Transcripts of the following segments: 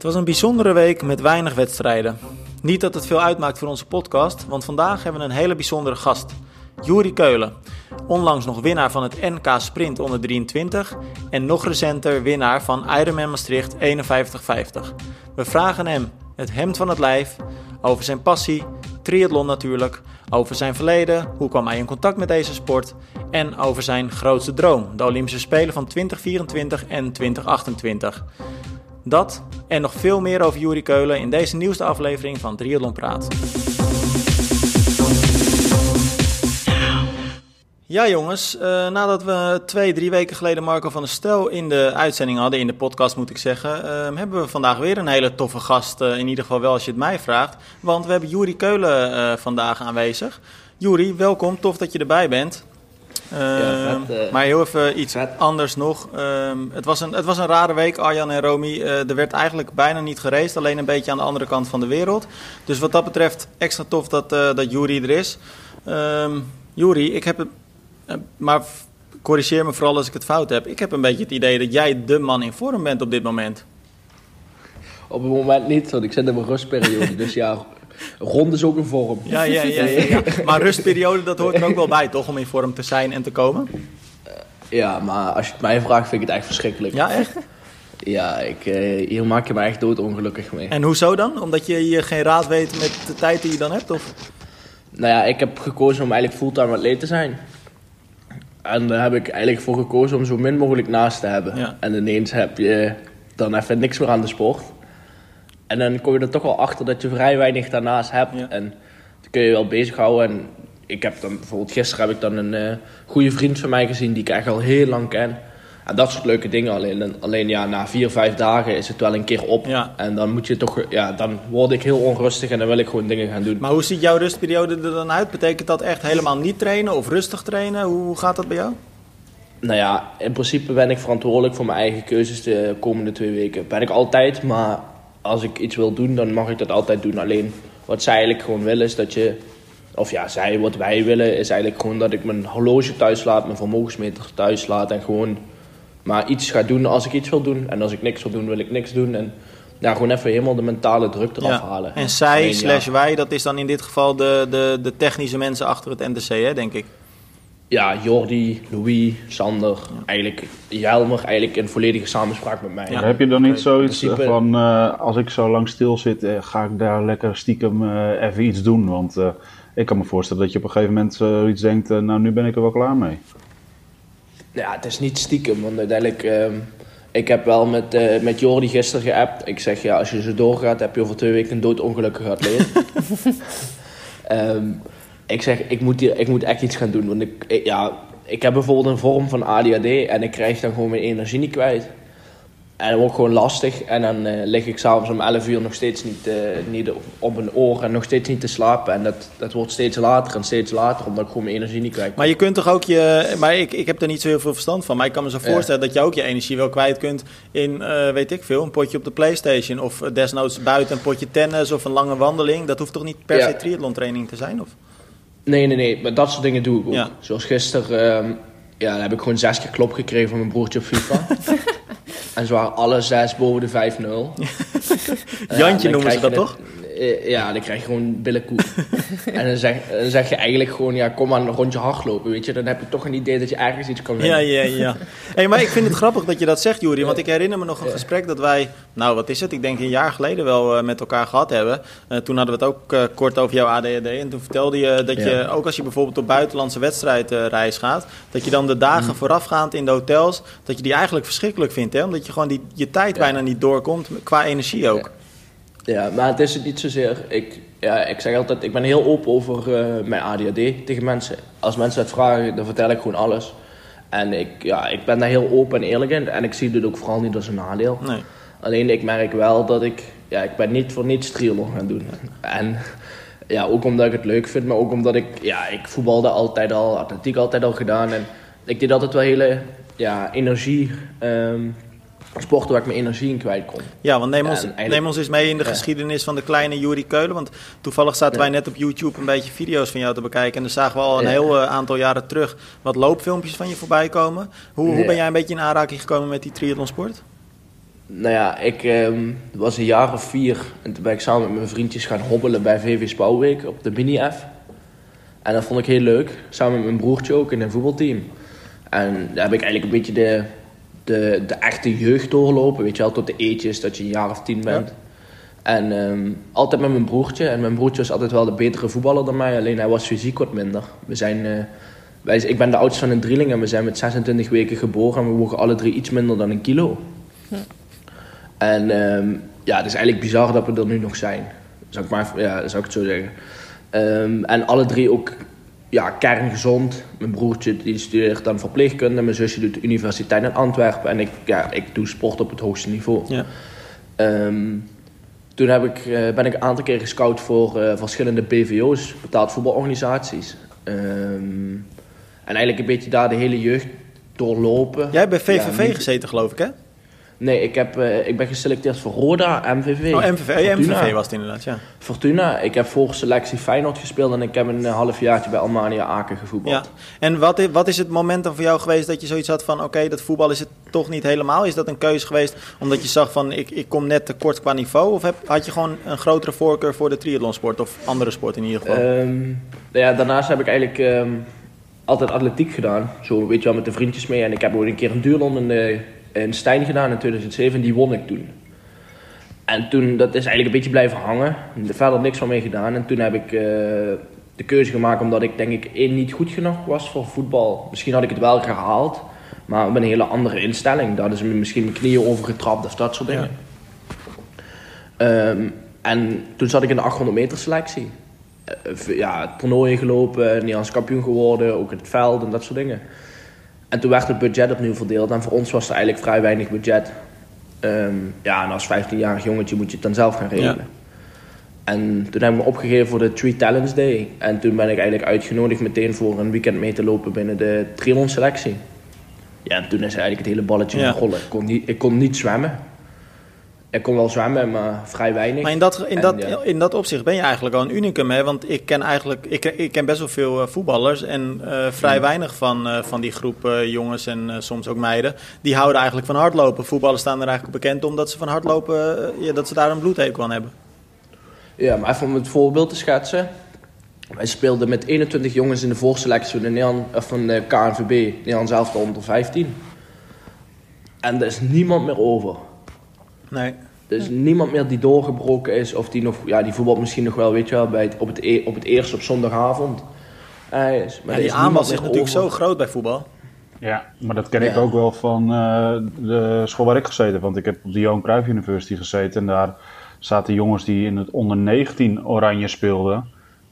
Het was een bijzondere week met weinig wedstrijden. Niet dat het veel uitmaakt voor onze podcast, want vandaag hebben we een hele bijzondere gast. Juri Keulen, onlangs nog winnaar van het NK Sprint onder 23 en nog recenter winnaar van Ironman Maastricht 51-50. We vragen hem het hemd van het lijf, over zijn passie, triathlon natuurlijk, over zijn verleden, hoe kwam hij in contact met deze sport en over zijn grootste droom, de Olympische Spelen van 2024 en 2028. Dat en nog veel meer over Juri Keulen in deze nieuwste aflevering van Triathlon Praat. Ja jongens, uh, nadat we twee, drie weken geleden Marco van der Stel in de uitzending hadden, in de podcast moet ik zeggen, uh, hebben we vandaag weer een hele toffe gast, uh, in ieder geval wel als je het mij vraagt. Want we hebben Juri Keulen vandaag aanwezig. Juri, welkom, tof dat je erbij bent. Ja, vet, maar heel even iets anders nog. Ehm, het, was een, het was een rare week, Arjan en Romy. er werd eigenlijk bijna niet gereisd, alleen een beetje aan de andere kant van de wereld. Dus wat dat betreft extra tof dat, dat Juri er is. Um, Juri, ik heb het eh, maar corrigeer me vooral als ik het fout heb. Ik heb een beetje het idee dat jij de man in vorm bent op dit moment. Op het moment niet, want ik zit in mijn rustperiode. dus ja, rond is ook een vorm. Ja, ja, ja, ja, Maar rustperiode, dat hoort er ook wel bij, toch? Om in vorm te zijn en te komen? Uh, ja, maar als je het mij vraagt, vind ik het echt verschrikkelijk. Ja, echt? Ja, ik, uh, hier maak je me echt doodongelukkig mee. En hoezo dan? Omdat je hier geen raad weet met de tijd die je dan hebt? Of? Nou ja, ik heb gekozen om eigenlijk fulltime atleet te zijn. En daar heb ik eigenlijk voor gekozen om zo min mogelijk naast te hebben. En ineens heb je dan even niks meer aan de sport. En dan kom je er toch wel achter dat je vrij weinig daarnaast hebt. En dan kun je wel bezighouden. En ik heb dan bijvoorbeeld gisteren heb ik dan een uh, goede vriend van mij gezien die ik echt al heel lang ken. En dat soort leuke dingen. Alleen, alleen ja, na vier, vijf dagen is het wel een keer op. En dan moet je toch, ja, dan word ik heel onrustig en dan wil ik gewoon dingen gaan doen. Maar hoe ziet jouw rustperiode er dan uit? Betekent dat echt helemaal niet trainen of rustig trainen? Hoe gaat dat bij jou? Nou ja, in principe ben ik verantwoordelijk voor mijn eigen keuzes de komende twee weken. Ben ik altijd, maar als ik iets wil doen, dan mag ik dat altijd doen. Alleen wat zij eigenlijk gewoon willen is dat je of ja, zij, wat wij willen, is eigenlijk gewoon dat ik mijn horloge thuis laat, mijn vermogensmeter thuis laat en gewoon maar iets ga doen als ik iets wil doen. En als ik niks wil doen, wil ik niks doen. En ja, gewoon even helemaal de mentale druk eraf halen. En zij slash wij, dat is dan in dit geval de, de, de technische mensen achter het NTC, hè, denk ik? Ja, Jordi, Louis, Sander, eigenlijk Jelmer, eigenlijk in volledige samenspraak met mij. Ja. Heb je dan niet zoiets van, uh, als ik zo lang stil zit, uh, ga ik daar lekker stiekem uh, even iets doen? Want ik kan me voorstellen dat je op een gegeven moment zoiets denkt, nou nu ben ik er wel klaar mee. Ja, het is niet stiekem, want uiteindelijk... Uh, ik heb wel met, uh, met Jordi gisteren geappt. Ik zeg, ja, als je zo doorgaat, heb je over twee weken een doodongelukkige atleet. um, ik zeg, ik moet, hier, ik moet echt iets gaan doen. Want ik, ik, ja, ik heb bijvoorbeeld een vorm van ADHD en ik krijg dan gewoon mijn energie niet kwijt. En dat wordt gewoon lastig. En dan uh, lig ik s'avonds om 11 uur nog steeds niet, uh, niet op een oor en nog steeds niet te slapen. En dat, dat wordt steeds later en steeds later, omdat ik gewoon mijn energie niet kwijt. Maar je kunt toch ook je. Maar ik, ik heb er niet zo heel veel verstand van. Maar ik kan me zo voorstellen dat je ook je energie wel kwijt kunt in, uh, weet ik veel, een potje op de PlayStation. Of desnoods buiten een potje tennis of een lange wandeling. Dat hoeft toch niet per se triathlon training te zijn? Of? Nee, nee, nee. Maar dat soort dingen doe ik ook. Ja. Zoals gisteren. Uh, ja, heb ik gewoon zes keer klop gekregen van mijn broertje op FIFA. En ze waren alle zes boven de 5-0. Jantje noemen ze dat toch? Eh, ja, dan krijg je gewoon billenkoek. en dan zeg, dan zeg je eigenlijk gewoon, ja, kom maar een rondje hardlopen, weet je. Dan heb je toch een idee dat je ergens iets kan winnen. Ja, ja, ja. hey, maar ik vind het grappig dat je dat zegt, Juri. Want ik herinner me nog een gesprek dat wij, nou wat is het, ik denk een jaar geleden wel uh, met elkaar gehad hebben. Uh, toen hadden we het ook uh, kort over jouw ADHD. En toen vertelde je dat je, ook als je bijvoorbeeld op buitenlandse wedstrijdreis gaat, dat je dan de dagen mm. voorafgaand in de hotels, dat je die eigenlijk verschrikkelijk vindt. Hè? Omdat je gewoon die, je tijd bijna niet doorkomt, qua energie ook. Ja, maar het is het niet zozeer. Ik, ja, ik zeg altijd, ik ben heel open over uh, mijn ADHD tegen mensen. Als mensen het vragen, dan vertel ik gewoon alles. En ik, ja, ik ben daar heel open en eerlijk in. En ik zie dit ook vooral niet als een nadeel. Nee. Alleen ik merk wel dat ik, ja, ik ben niet voor niets triathlon gaan doen. En ja, ook omdat ik het leuk vind, maar ook omdat ik, ja, ik voetbalde altijd al, atletiek altijd al gedaan. En ik deed altijd wel hele, ja, energie... Um, sporten waar ik mijn energie in kwijt kon. Ja, want neem ons, neem ons eens mee in de geschiedenis van de kleine Juri Keulen. Want toevallig zaten wij net op YouTube een beetje video's van jou te bekijken. En dan zagen we al een heel uh, aantal jaren terug wat loopfilmpjes van je voorbij komen. Hoe, hoe ben jij een beetje in aanraking gekomen met die triathlonsport? Nou ja, ik um, was een jaar of vier en toen ben ik samen met mijn vriendjes gaan hobbelen bij VV Spouwweek op de mini-F. En dat vond ik heel leuk, samen met mijn broertje ook in een voetbalteam. En daar heb ik eigenlijk een beetje de, de, de echte jeugd doorlopen, weet je wel, tot de eetjes, dat je een jaar of tien bent. En um, altijd met mijn broertje. En mijn broertje was altijd wel de betere voetballer dan mij, alleen hij was fysiek wat minder. We zijn, uh, wij, ik ben de oudste van een drieling en we zijn met 26 weken geboren en we wogen alle drie iets minder dan een kilo. En um, ja, het is eigenlijk bizar dat we er nu nog zijn. Zou ik, maar, ja, zou ik het zo zeggen. Um, en alle drie ook ja, kerngezond. Mijn broertje die studeert dan verpleegkunde. Mijn zusje doet de universiteit in Antwerpen. En ik, ja, ik doe sport op het hoogste niveau. Ja. Um, toen heb ik, uh, ben ik een aantal keer gescout voor uh, verschillende BVO's, betaald voetbalorganisaties. Um, en eigenlijk een beetje daar de hele jeugd doorlopen. Jij hebt bij VVV ja, gezeten, geloof ik, hè? Nee, ik, heb, uh, ik ben geselecteerd voor Roda, MVV. Oh, MVV, Fortuna. MVV was het inderdaad, ja. Fortuna. Ik heb voor selectie Feyenoord gespeeld en ik heb een halfjaartje bij Almania Aken gevoetbald. Ja. En wat is, wat is het moment dan voor jou geweest dat je zoiets had van... oké, dat voetbal is het toch niet helemaal? Is dat een keuze geweest omdat je zag van... ik, ik kom net tekort qua niveau? Of heb, had je gewoon een grotere voorkeur voor de triathlonsport of andere sport in ieder geval? Um, ja, daarnaast heb ik eigenlijk... Um, altijd atletiek gedaan. Zo weet je wel, met de vriendjes mee. En ik heb ook een keer een duurloop in de in Stijn gedaan in 2007. Die won ik toen. En toen, dat is eigenlijk een beetje blijven hangen. Verder niks van mee gedaan. En toen heb ik uh, de keuze gemaakt omdat ik denk ik één niet goed genoeg was voor voetbal. Misschien had ik het wel gehaald. Maar met een hele andere instelling. Daar is misschien mijn knieën over getrapt of dat soort dingen. Ja. Um, en toen zat ik in de 800 meter selectie. Uh, ja, toernooien gelopen, Nederlands kampioen geworden, ook in het veld en dat soort dingen. En toen werd het budget opnieuw verdeeld. En voor ons was er eigenlijk vrij weinig budget. Um, ja, en als 15-jarig jongetje moet je het dan zelf gaan regelen. En toen heb ik me opgegeven voor de Three Talents Day. En toen ben ik eigenlijk uitgenodigd meteen voor een weekend mee te lopen binnen de triathlon selectie. Ja, en toen is eigenlijk het hele balletje ja. rollen. Ik kon, niet, ik kon niet zwemmen. Ik kon wel zwemmen, maar vrij weinig. Maar in dat, in, dat, in dat opzicht ben je eigenlijk al een unicum, hè? Want ik ken eigenlijk, ik, ik ken best wel veel uh, voetballers en uh, vrij mm. weinig van, uh, van die groep jongens en soms ook meiden. Die houden eigenlijk van hardlopen. Voetballers staan er eigenlijk bekend omdat ze van hardlopen, ja, dat ze daar een bloedhekel aan hebben. Ja, maar even om het voorbeeld te schetsen. Wij speelden met 21 jongens in de voorselectie van de, Nederland, van de KNVB, Nederlands elftal onder 15. En er is niemand meer over. Nee. Er is niemand meer die doorgebroken is of die nog, ja, die voetbal misschien nog wel, weet je wel, bij het, op, het e, op het eerst op zondagavond. Uh, is, maar die aanwas is natuurlijk zo groot bij voetbal. Ja, maar dat ken ik ook wel van uh, de school waar ik gezeten. Want ik heb op de Johan Cruijff University gezeten. En daar zaten jongens die in het onder 19 oranje speelden.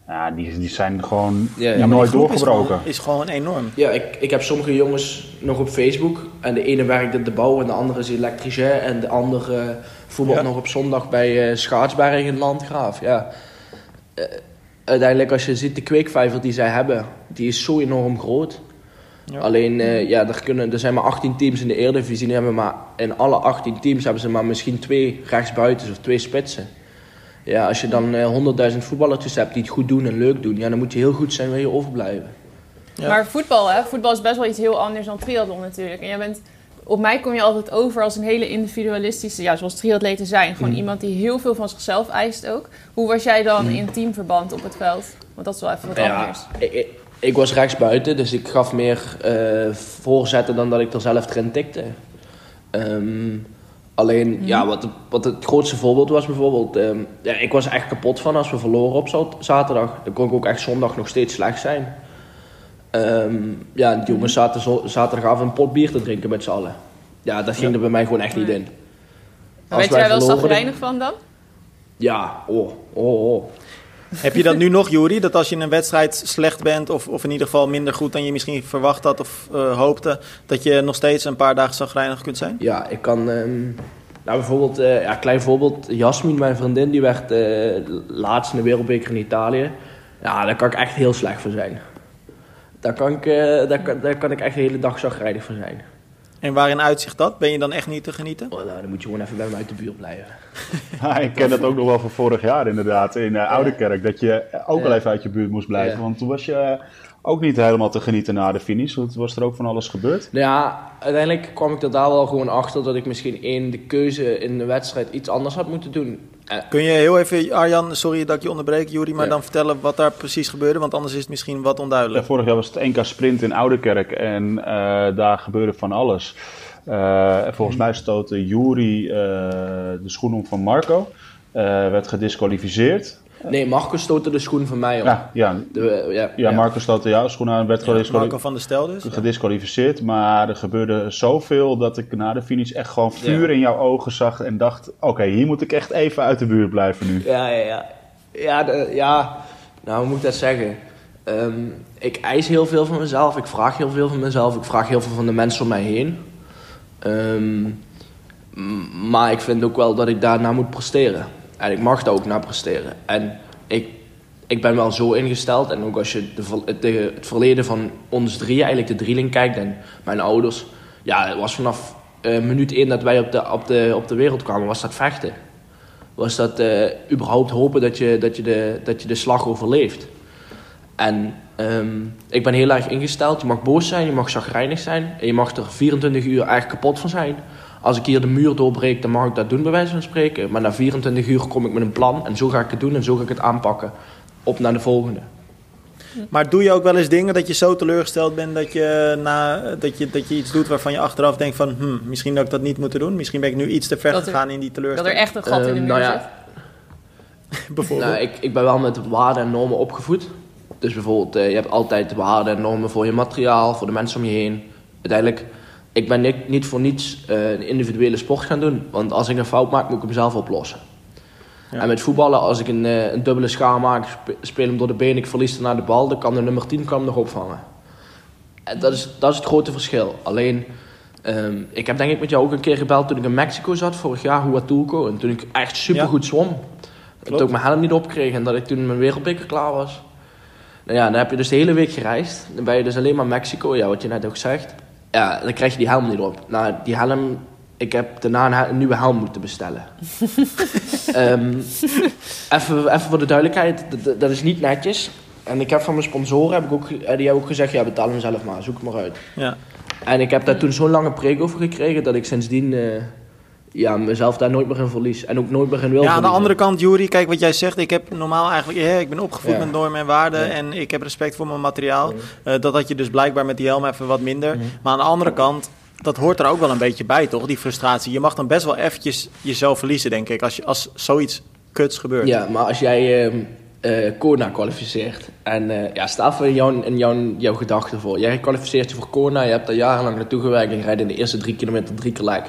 Ja, die, die zijn gewoon ja, nooit doorgebroken. Is gewoon, is gewoon enorm. Ja, ik, ik heb sommige jongens nog op Facebook. En de ene werkt in de bouw en de andere is elektricien. En de andere uh, voetbalt nog op zondag bij uh, Schaatsberg in Landgraaf. Ja. Uh, uiteindelijk als je ziet de kweekvijver die zij hebben, die is zo enorm groot. Ja. Alleen, ja, er, kunnen, er zijn maar 18 teams in de Eredivisie. Die hebben maar, in alle 18 teams hebben ze maar misschien twee rechtsbuitens of twee spitsen. Ja, als je dan uh, 100.000 voetballertjes hebt die het goed doen en leuk doen, ja, dan moet je heel goed zijn waar je overblijven. Ja. Maar voetbal, hè? voetbal is best wel iets heel anders dan triathlon natuurlijk. En jij bent, op mij kom je altijd over als een hele individualistische, ja, zoals triatleten zijn. Gewoon mm. iemand die heel veel van zichzelf eist ook. Hoe was jij dan mm. in teamverband op het veld? Want dat is wel even wat ja, anders. Ik, ik, was rechtsbuiten, dus ik gaf meer uh, voorzetten dan dat ik er zelf erin tikte. Um, Alleen, mhm. ja, wat, wat het grootste voorbeeld was bijvoorbeeld... Um, ja, ik was echt kapot van als we verloren op zaterdag. Dan kon ik ook echt zondag nog steeds slecht zijn. Um, ja, die jongens mhm. zaten zo, zaterdagavond een pot bier te drinken met z'n allen. Ja, dat ging er bij mij gewoon echt niet in. Maar weet je daar wel zagrijnig van dan? Ja, oh, oh, oh. Heb je dat nu nog, Juri? Dat als je in een wedstrijd slecht bent, of, of in ieder geval minder goed dan je misschien verwacht had of uh, hoopte, dat je nog steeds een paar dagen zagrijnig kunt zijn? Ja, ik kan. Um, nou, bijvoorbeeld, uh, ja, klein voorbeeld. Jasmin, mijn vriendin, die werd uh, laatst in de Wereldbeker in Italië. Ja, daar kan ik echt heel slecht voor zijn. Daar kan ik, daar, daar kan ik echt de hele dag zagrijnig voor zijn. En waarin uitzicht dat? Ben je dan echt niet te genieten? Oh, nou, dan moet je gewoon even bij me uit de buurt blijven. ja, ik ken dat ook nog wel van vorig jaar inderdaad, in uh, Oude Kerk. Dat je ook wel even uit je buurt moest blijven. Want toen was je ook niet helemaal te genieten na de finish. Want was er ook van alles gebeurd? Ja, uiteindelijk kwam ik er daar wel gewoon achter dat ik misschien één de keuze in de wedstrijd iets anders had moeten doen. Kun je heel even, Arjan, sorry dat ik je onderbreek, Juri, maar dan vertellen wat daar precies gebeurde? Want anders is het misschien wat onduidelijk. vorig jaar was het NK Sprint in Oudekerk en daar gebeurde van alles. volgens mij stootte Juri de schoen om van Marco. werd gedisqualificeerd. Nee, Marco stootte de schoen van mij op. Ja, ja. De, ja, ja, Marco stootte jouw schoen aan werd gedisqualificeerd. Marco van der Stel dus. Gedisqualificeerd, maar er gebeurde zoveel dat ik na de finish echt gewoon vuur in jouw ogen zag en dacht: oké, hier moet ik echt even uit de buurt blijven nu. Ja, ja, ja. Ja, de, ja. nou hoe moet ik dat zeggen? Ehm, ik eis heel veel van mezelf, ik vraag heel veel van mezelf, ik vraag heel veel van de mensen om mij heen. Ehm, maar ik vind ook wel dat ik daarna moet presteren. En ik mag daar ook naar presteren. En ik, ik ben wel zo ingesteld. En ook als je de, het verleden van ons drie, eigenlijk de drieling kijkt en mijn ouders. Ja, het was vanaf uh, minuut één dat wij op de, op, de, op de wereld kwamen, was dat vechten. Was dat uh, überhaupt hopen dat je, dat, je de, dat je de slag overleeft. En um, ik ben heel erg ingesteld. Je mag boos zijn, je mag chagrijnig zijn. En je mag er 24 uur echt kapot van zijn als ik hier de muur doorbreek, dan mag ik dat doen, bij wijze van spreken. Maar na 24 uur kom ik met een plan en zo ga ik het doen en zo ga ik het aanpakken. Op naar de volgende. Maar doe je ook wel eens dingen dat je zo teleurgesteld bent dat je, na, dat je, dat je iets doet waarvan je achteraf denkt van... Hmm, misschien dat ik dat niet moeten doen. Misschien ben ik nu iets te ver gegaan in die teleurstelling. Dat er echt een gat in de ehm, muur nou ja, zit? bijvoorbeeld? Nou, ik, ik ben wel met waarden en normen opgevoed. Dus bijvoorbeeld, uh, je hebt altijd waarden en normen voor je materiaal, voor de mensen om je heen. Uiteindelijk ik ben niet, niet voor niets uh, een individuele sport gaan doen. Want als ik een fout maak, moet ik hem zelf oplossen. Ja. En met voetballen, als ik een, uh, een dubbele schaar maak, speel hem door de benen, ik verlies naar de bal, dan kan de nummer 10 kan hem nog opvangen. En dat is, dat is het grote verschil. Alleen, um, ik heb denk ik met jou ook een keer gebeld toen ik in Mexico zat, vorig jaar, Huatulco. En toen ik echt supergoed ja. zwom. Dat ik mijn helm niet opkreeg en dat ik toen mijn wereldbeker klaar was. Nou ja, dan heb je dus de hele week gereisd. Dan ben je dus alleen maar Mexico, ja, wat je net ook zegt ja, dan krijg je die helm niet op. Nou, die helm, ik heb daarna een, nieuwe helm moeten bestellen. um, even, even voor de duidelijkheid, dat, dat, is niet netjes. En ik heb van mijn sponsoren, heb ik ook, eh, die hebben ook gezegd, ja, betaal hem zelf maar, zoek het maar uit. Ja. En ik heb daar toen zo'n lange preek over gekregen, dat ik sindsdien... Uh, ja, mezelf daar nooit meer in verlies. En ook nooit meer in wil Ja, aan de andere kant, Jury, kijk wat jij zegt. Ik heb normaal eigenlijk... Ja, ik ben opgevoed met normen en waarden. En ik heb respect voor mijn materiaal. Uh, dat had je dus blijkbaar met die helm even wat minder. Maar aan de andere kant... Dat hoort er ook wel een beetje bij, toch? Die frustratie. Je mag dan best wel eventjes jezelf verliezen, denk ik. Als, je, als zoiets kuts gebeurt. Ja, maar als jij... Uh, uh, Kona kwalificeert. En uh, ja, sta voor jou, in jouw, jouw gedachten voor. Jij kwalificeert je voor Kona, je hebt daar jarenlang naartoe gewerkt en je rijdt in de eerste drie kilometer drie keer lek.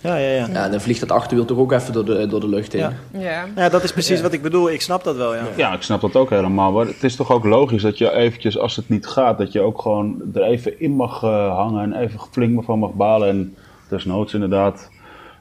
Ja, ja, ja. ja dan vliegt dat achterwiel toch ook even door de, door de lucht in. Ja, ja. ja dat is precies wat ik bedoel. Ik snap dat wel, ja. Ja, ik snap dat ook helemaal. Maar het is toch ook logisch dat je eventjes, als het niet gaat, dat je ook gewoon er even in mag uh, hangen en even flink van mag balen. En desnoods inderdaad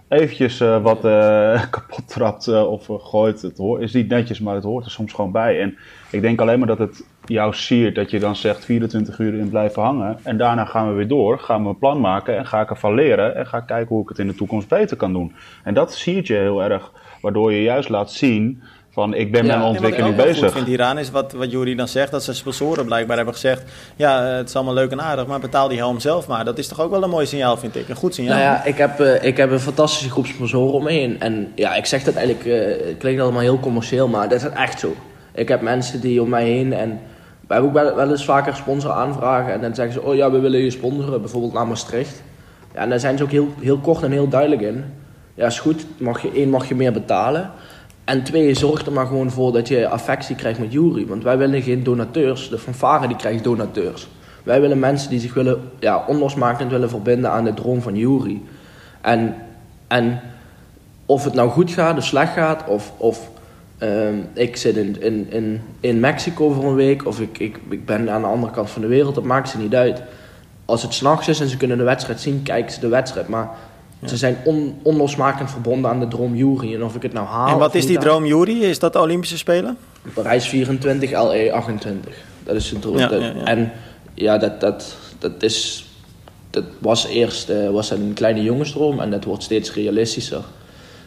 eventjes uh, wat uh, kapot trapt of gooit. Het hoort, is niet netjes, maar het hoort er soms gewoon bij. En ik denk alleen maar dat het jou siert dat je dan zegt 24 uur in blijven hangen. En daarna gaan we weer door, gaan we een plan maken en ga ik ervan leren. En ga kijken hoe ik het in de toekomst beter kan doen. En dat siert je heel erg, waardoor je juist laat zien van ik ben ja, met mijn ontwikkeling bezig. Wat ik vind hieraan is wat, wat Jury dan zegt, dat zijn sponsoren blijkbaar hebben gezegd, ja het is allemaal leuk en aardig, maar betaal die helm zelf maar. Dat is toch ook wel een mooi signaal vind ik, een goed signaal. Nou ja, ik heb, uh, ik heb een fantastische groep sponsoren om me heen. En ja, ik zeg dat eigenlijk, uh, het klinkt allemaal heel commercieel, maar dat is echt zo. Ik heb mensen die om mij heen en we hebben ook wel, eens vaker sponsor aanvragen en dan zeggen ze, oh ja, we willen je sponsoren, bijvoorbeeld naar Maastricht. Ja, en daar zijn ze ook heel, heel kort en heel duidelijk in. Ja, is goed, mag je, één, mag je meer betalen. En twee, zorg er maar gewoon voor dat je affectie krijgt met jury. Want wij willen geen donateurs, de fanfare die krijgt donateurs. Wij willen mensen die zich willen, ja, onlosmakend willen verbinden aan de droom van jury. En, en of het nou goed gaat of slecht gaat, of, of Ehm, ik zit in, in, in, in Mexico voor een week of ik, ik, ik ben aan de andere kant van de wereld, dat maakt ze niet uit. Als het s'nachts is en ze kunnen de wedstrijd zien, kijken ze de wedstrijd. Maar ze zijn on, onlosmakend verbonden aan de droom Jury. En of ik het nou haal. En wat is die droom Jury? Is dat de Olympische Spelen? Parijs 24, LE 28. Dat is de droom. en ja, dat, dat, dat is. Dat was eerst uh, was een kleine jongensdroom en dat wordt steeds realistischer.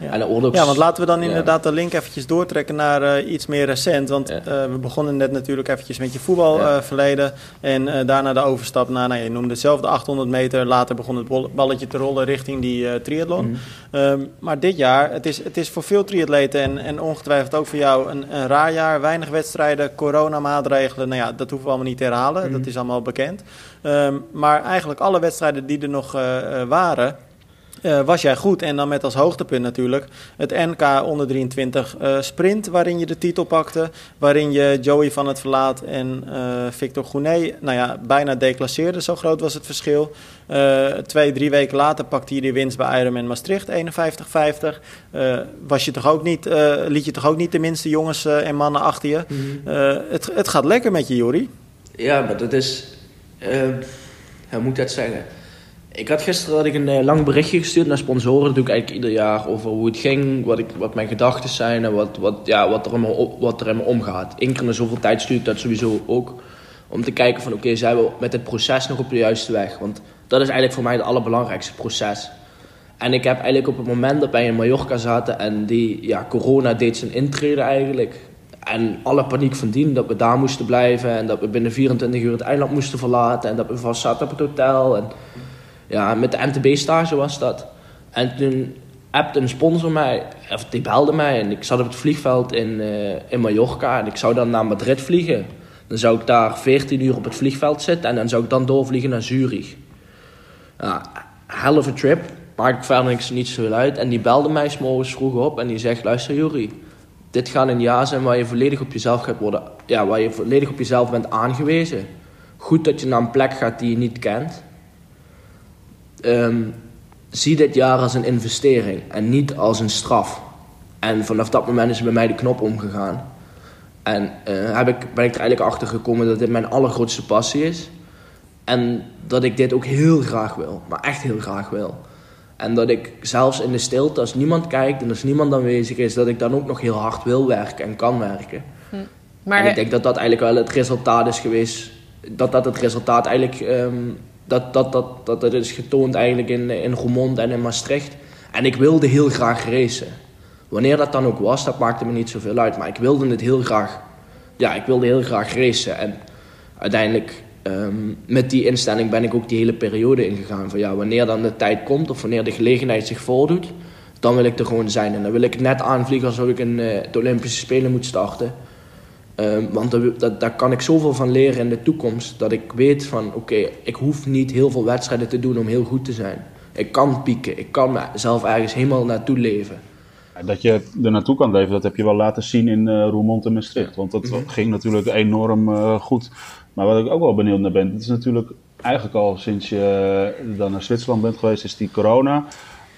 Ja. ja, want laten we dan inderdaad de link eventjes doortrekken naar uh, iets meer recent. Want uh, we begonnen net natuurlijk eventjes met je voetbalverleden. Ja. en daarna de overstap naar, nou, je noemde hetzelfde 800 meter. Later begon het balletje te rollen richting die triathlon. Mm um, maar dit jaar, het is, het is voor veel triatleten en, en ongetwijfeld ook voor jou een, een raar jaar. Weinig wedstrijden, coronamaatregelen. Nou ja, dat hoeven we allemaal niet te herhalen. Mm Dat is allemaal bekend. Um, maar eigenlijk alle wedstrijden die er nog waren uh, was jij goed. En dan met als hoogtepunt natuurlijk het NK onder 23 uh, eh, sprint, waarin je de titel pakte. Waarin je Joey van het Verlaat en uh, Victor Gounet, nou ja, bijna declasseerde. Zo groot was het verschil. twee, drie weken later pakte je de winst bij Ironman Maastricht, 51-50. was je toch ook niet, liet je toch ook niet de minste jongens en mannen achter je. Mhm. het, het gaat lekker met je, Jori. Ja, maar dat is... hoe moet dat zeggen? Ik had gisteren had ik een uh, lang berichtje gestuurd naar sponsoren. Dat doe ik eigenlijk ieder jaar over hoe het ging, wat, ik, wat mijn gedachten zijn en wat, wat, ja, wat, er in me, wat er in me omgaat. Eén keer na zoveel tijd stuur ik dat sowieso ook. Om te kijken van oké, zijn we met het proces nog op de juiste weg? Want dat is eigenlijk voor mij het allerbelangrijkste proces. En ik heb eigenlijk op het moment dat wij in Mallorca zaten en die ja, corona deed zijn intrede eigenlijk. En alle paniek van dien dat we daar moesten blijven en dat we binnen 24 uur het eiland moesten verlaten en dat we vast zaten op het hotel. En, ja, met de MTB-stage was dat. En toen appte een sponsor mij, of die belde mij en ik zat op het vliegveld in, uh, in Mallorca en ik zou dan naar Madrid vliegen. Dan zou ik daar 14 uur op het vliegveld zitten en dan zou ik dan doorvliegen naar Zurich. Ja, hell of a trip, maakt verder niks, niet zoveel uit. En die belde mij s'morgens vroeg op en die zegt, luister Juri, dit gaat een jaar zijn waar je volledig op jezelf gaat worden, ja, waar je volledig op jezelf bent aangewezen. Goed dat je naar een plek gaat die je niet kent um, zie dit jaar als een investering en niet als een straf. En vanaf dat moment is bij mij de knop omgegaan. En uh, heb ik, ben ik er eigenlijk achter gekomen dat dit mijn allergrootste passie is. En dat ik dit ook heel graag wil, maar echt heel graag wil. En dat ik zelfs in de stilte, als niemand kijkt en als niemand aanwezig is, dat ik dan ook nog heel hard wil werken en kan werken. Hm. Maar en ik denk dat dat eigenlijk wel het resultaat is geweest. Dat dat het resultaat eigenlijk um, dat, dat, dat, dat, dat is getoond eigenlijk in, in Roermond en in Maastricht. En ik wilde heel graag racen. Wanneer dat dan ook was, dat maakte me niet zoveel uit. Maar ik wilde het heel graag. Ja, ik wilde heel graag racen. En uiteindelijk, um, met die instelling ben ik ook die hele periode ingegaan. Van ja, wanneer dan de tijd komt of wanneer de gelegenheid zich voordoet, dan wil ik er gewoon zijn. En dan wil ik net aanvliegen alsof ik in uh, de Olympische Spelen moet starten. Ehm, want dat, daar kan ik zoveel van leren in de toekomst. Dat ik weet van oké, ik hoef niet heel veel wedstrijden te doen om heel goed te zijn. Ik kan pieken, ik kan mezelf ergens helemaal naartoe leven. Dat je er naartoe kan leven, dat heb je wel laten zien in uh, Roermond en Maastricht. Want dat mhm. ging natuurlijk enorm uh, goed. Maar wat ik ook wel benieuwd naar ben, het is natuurlijk eigenlijk al sinds je dan naar Zwitserland bent geweest, is die corona.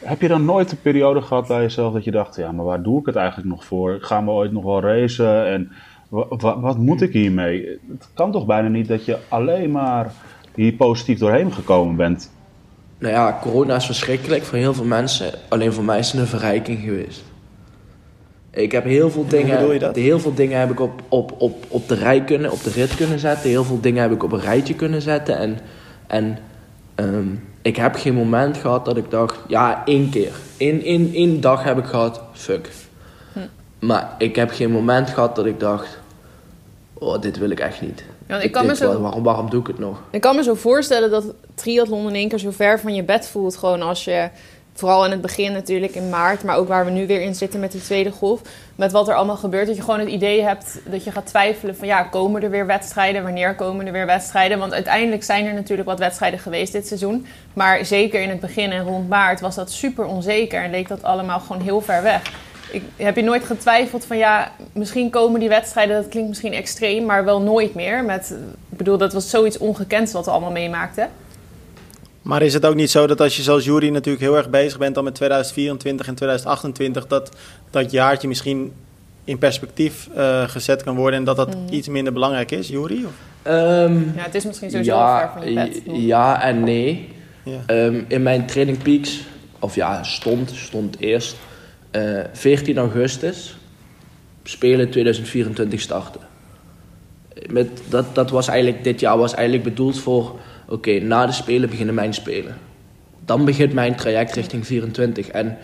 Heb je dan nooit een periode gehad bij jezelf dat je dacht, ja, maar waar doe ik het eigenlijk nog voor? Gaan we ooit nog wel racen? En wat, wat, moet ik hiermee? Het kan toch bijna niet dat je alleen maar hier positief doorheen gekomen bent? Nou ja, corona is verschrikkelijk voor heel veel mensen. Alleen voor mij is het een verrijking geweest. Ik heb heel veel dingen. Heel veel dingen heb ik op, op, op, op de rij kunnen, op de rit kunnen zetten. Heel veel dingen heb ik op een rijtje kunnen zetten. En, en ehm, ik heb geen moment gehad dat ik dacht, ja, één keer. In, in één dag heb ik gehad, fuck. Hm. Maar ik heb geen moment gehad dat ik dacht, oh, dit wil ik echt niet. Ja, ik, kan me zo, waarom, waarom doe ik het nog? Ik kan me zo voorstellen dat triathlon in één keer zo ver van je bed voelt. Gewoon als je, vooral in het begin natuurlijk in maart, maar ook waar we nu weer in zitten met die tweede golf. Met wat er allemaal gebeurt. Dat je gewoon het idee hebt dat je gaat twijfelen van ja, komen er weer wedstrijden? Wanneer komen er weer wedstrijden? Want uiteindelijk zijn er natuurlijk wat wedstrijden geweest dit seizoen. Maar zeker in het begin en rond maart was dat super onzeker en leek dat allemaal gewoon heel ver weg. Ik, heb je nooit getwijfeld van ja, misschien komen die wedstrijden, dat klinkt misschien extreem, maar wel nooit meer. Met, ik bedoel, dat was zoiets ongekends wat we allemaal meemaakten. Maar is het ook niet zo dat als je zoals Jury natuurlijk heel erg bezig bent dan met 2024 en 2028, dat dat jaartje misschien in perspectief uh, gezet kan worden en dat dat mm. iets minder belangrijk is, Jury? Um, ja, het is misschien sowieso ja, ver van je bed. Ja en nee. Ja. Um, in mijn training peaks, of ja, stond, stond eerst 14 eh, augustus, Spelen 2024 starten. Met, dat, dat was eigenlijk, dit jaar was eigenlijk bedoeld voor, oké, na de Spelen beginnen mijn Spelen. Dan begint mijn traject richting 24. En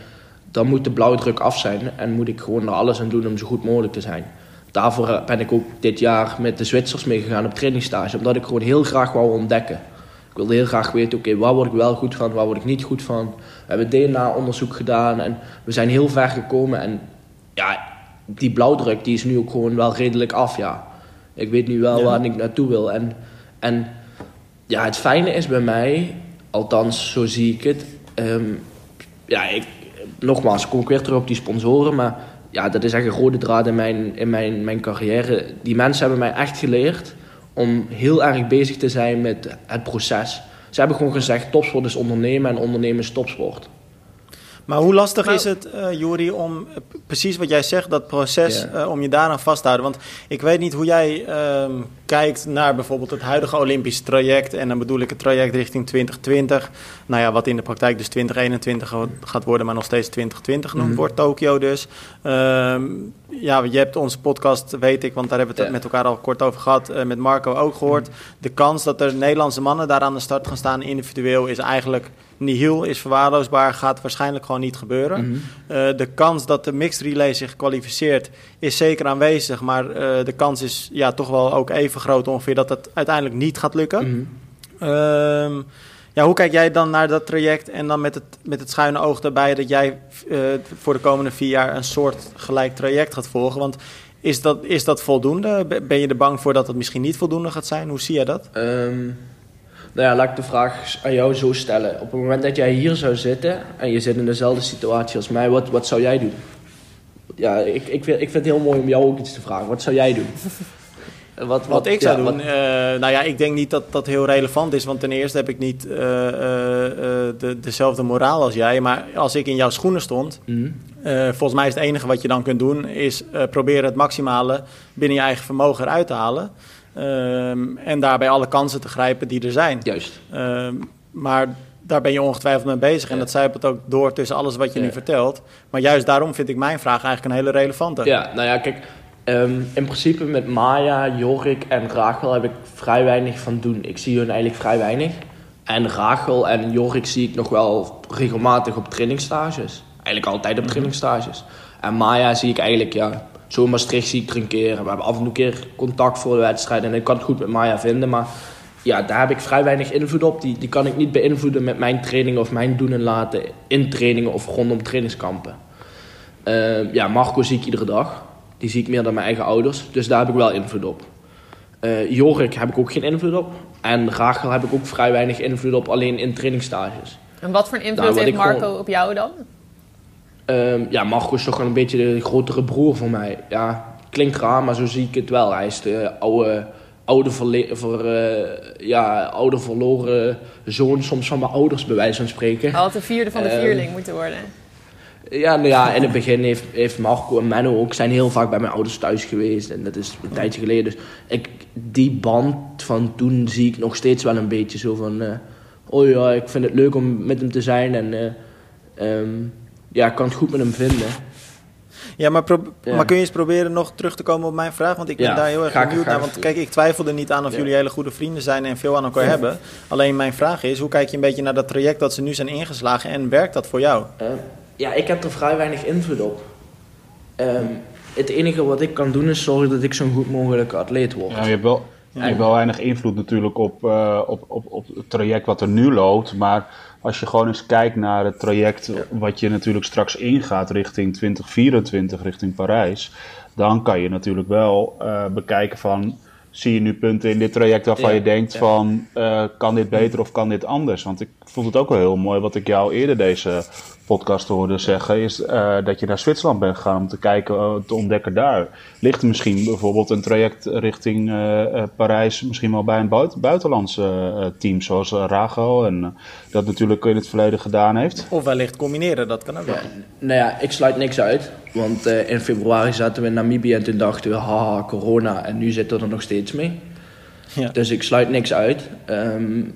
dan moet de blauwdruk af zijn en moet ik gewoon er alles aan doen om zo goed mogelijk te zijn. Daarvoor ben ik ook dit jaar met de Zwitsers meegegaan op trainingsstage, omdat ik gewoon heel graag wou ontdekken. Ik wilde heel graag weten, oké, waar word ik wel goed van, waar word ik niet goed van. We hebben DNA-onderzoek gedaan en we zijn heel ver gekomen. En ja, die blauwdruk die is nu ook gewoon wel redelijk af, ja. Ik weet nu wel waar ik naartoe wil. En, en ja, het fijne is bij mij, althans zo zie ik het. Ehm, ja, ik, nogmaals, kom ik weer terug op die sponsoren, maar ja, dat is echt een rode draad in mijn, in mijn, mijn carrière. Die mensen hebben mij echt geleerd om heel erg bezig te zijn met het proces. Ze hebben gewoon gezegd, topsport is ondernemen en ondernemen is topsport. Maar hoe lastig is het, uh, Juri, om eh, precies wat jij zegt, dat proces, eh, om je daaraan vast te houden? Want ik weet niet hoe jij ehm, kijkt naar bijvoorbeeld het huidige Olympisch traject. En dan bedoel ik het traject richting 2020. Nou ja, wat in de praktijk dus 2021 gaat worden, maar nog steeds 2020 genoemd mhm. wordt, Tokio dus. Ehm, ja, je hebt onze podcast, weet ik, want daar hebben we het met elkaar al kort over gehad, met Marco ook gehoord. Mhm. De kans dat er Nederlandse mannen daar aan de start gaan staan individueel is eigenlijk nihil is verwaarloosbaar, gaat waarschijnlijk gewoon niet gebeuren. Mhm. Eh, de kans dat de mixed relay zich kwalificeert is zeker aanwezig, maar uh, de kans is ja, toch wel ook even groot ongeveer dat het uiteindelijk niet gaat lukken. Mm ja, hoe kijk jij dan naar dat traject en dan met het, met het schuine oog daarbij dat jij uh, voor de komende vier jaar een soort gelijk traject gaat volgen? Want is dat, is dat voldoende? Ben je er bang voor dat het misschien niet voldoende gaat zijn? Hoe zie jij dat? Um nou ja, laat ik de vraag aan jou zo stellen. Op het moment dat jij hier zou zitten en je zit in dezelfde situatie als mij, wat, wat zou jij doen? Ja, ik, ik, vind, ik vind het heel mooi om jou ook iets te vragen. Wat zou jij doen? Wat, wat, ik zou doen? Uh, nou ja, ik denk niet dat dat heel relevant is. Want ten eerste heb ik niet uh, uh, de, dezelfde moraal als jij. Maar als ik in jouw schoenen stond... Mhm. volgens mij is het enige wat je dan kunt doen... is proberen het maximale binnen je eigen vermogen eruit te halen. Um, en daarbij alle kansen te grijpen die er zijn. Juist. Um, maar daar ben je ongetwijfeld mee bezig. En dat zijpelt ook door tussen alles wat je nu vertelt. Maar juist daarom vind ik mijn vraag eigenlijk een hele relevante. Ja, nou ja, kijk. Um, in principe met Maya, Jorik en Rachel heb ik vrij weinig van doen. Ik zie hun eigenlijk vrij weinig. En Rachel en Jorik zie ik nog wel regelmatig op trainingsstages. Eigenlijk altijd op mhm. trainingsstages. En Maya zie ik eigenlijk ja, zo Maastricht zie ik er een keer. We hebben af en toe een keer contact voor de wedstrijd. En ik kan het goed met Maya vinden. Maar ja, daar heb ik vrij weinig invloed op. Die, die kan ik niet beïnvloeden met mijn trainingen of mijn doen en laten in trainingen of rondom trainingskampen. Uh, ja, Marco zie ik iedere dag. Die zie ik meer dan mijn eigen ouders. Dus daar heb ik wel invloed op. Uh, Jorik heb ik ook geen invloed op. En Rachel heb ik ook vrij weinig invloed op, alleen in trainingsstages. En wat voor invloed heeft Marco op jou dan? Um, ja, Marco is toch een beetje de grotere broer van mij. Ja, klinkt raar, maar zo zie ik het wel. Hij is de oude, oude, ver, uh, ja, oude verloren zoon soms van mijn ouders, bij wijze van spreken. Had de vierde van de ehm, vierling moeten worden. Ja, nou ja, in het begin heeft, heeft Marco en Menno ook zijn heel vaak bij mijn ouders thuis geweest. En dat is een tijdje geleden. Dus ik, die band van toen zie ik nog steeds wel een beetje zo van... Uh, oh ja, ik vind het leuk om met hem te zijn en... Uh, um, ja, ik kan het goed met hem vinden. Ja maar, maar kun je eens proberen nog terug te komen op mijn vraag? Want ik ben daar heel erg benieuwd naar. Want kijk, ik twijfel er niet aan of jullie hele goede vrienden zijn en veel aan elkaar hebben. Alleen mijn vraag is, hoe kijk je een beetje naar dat traject dat ze nu zijn ingeslagen en werkt dat voor jou? Uh, ja, ik heb er vrij weinig invloed op. Um, het enige wat ik kan doen is zorgen dat ik zo'n goed mogelijke atleet word. Ja, je hebt wel, je hebt wel weinig invloed natuurlijk op, uh, op, op, op het traject wat er nu loopt. Maar als je gewoon eens kijkt naar het traject wat je natuurlijk straks ingaat richting 2024, richting Parijs, dan kan je natuurlijk wel uh, bekijken van zie je nu punten in dit traject waarvan je denkt van uh, kan dit beter of kan dit anders? Want ik vond het ook wel heel mooi wat ik jou eerder deze podcast hoorde zeggen, is uh, dat je naar Zwitserland bent gegaan om te kijken, uh, te ontdekken daar. Ligt er misschien bijvoorbeeld een traject richting uh, Parijs, misschien wel bij een buiten, buitenlandse team, zoals Rago, en dat natuurlijk in het verleden gedaan heeft? Of wellicht combineren, dat kan ook wel. nou ja, ik sluit niks uit, want in februari zaten we in Namibië en toen dachten we, haha, corona, en nu zitten we er nog steeds mee. Ja. Dus ik sluit niks uit. Um,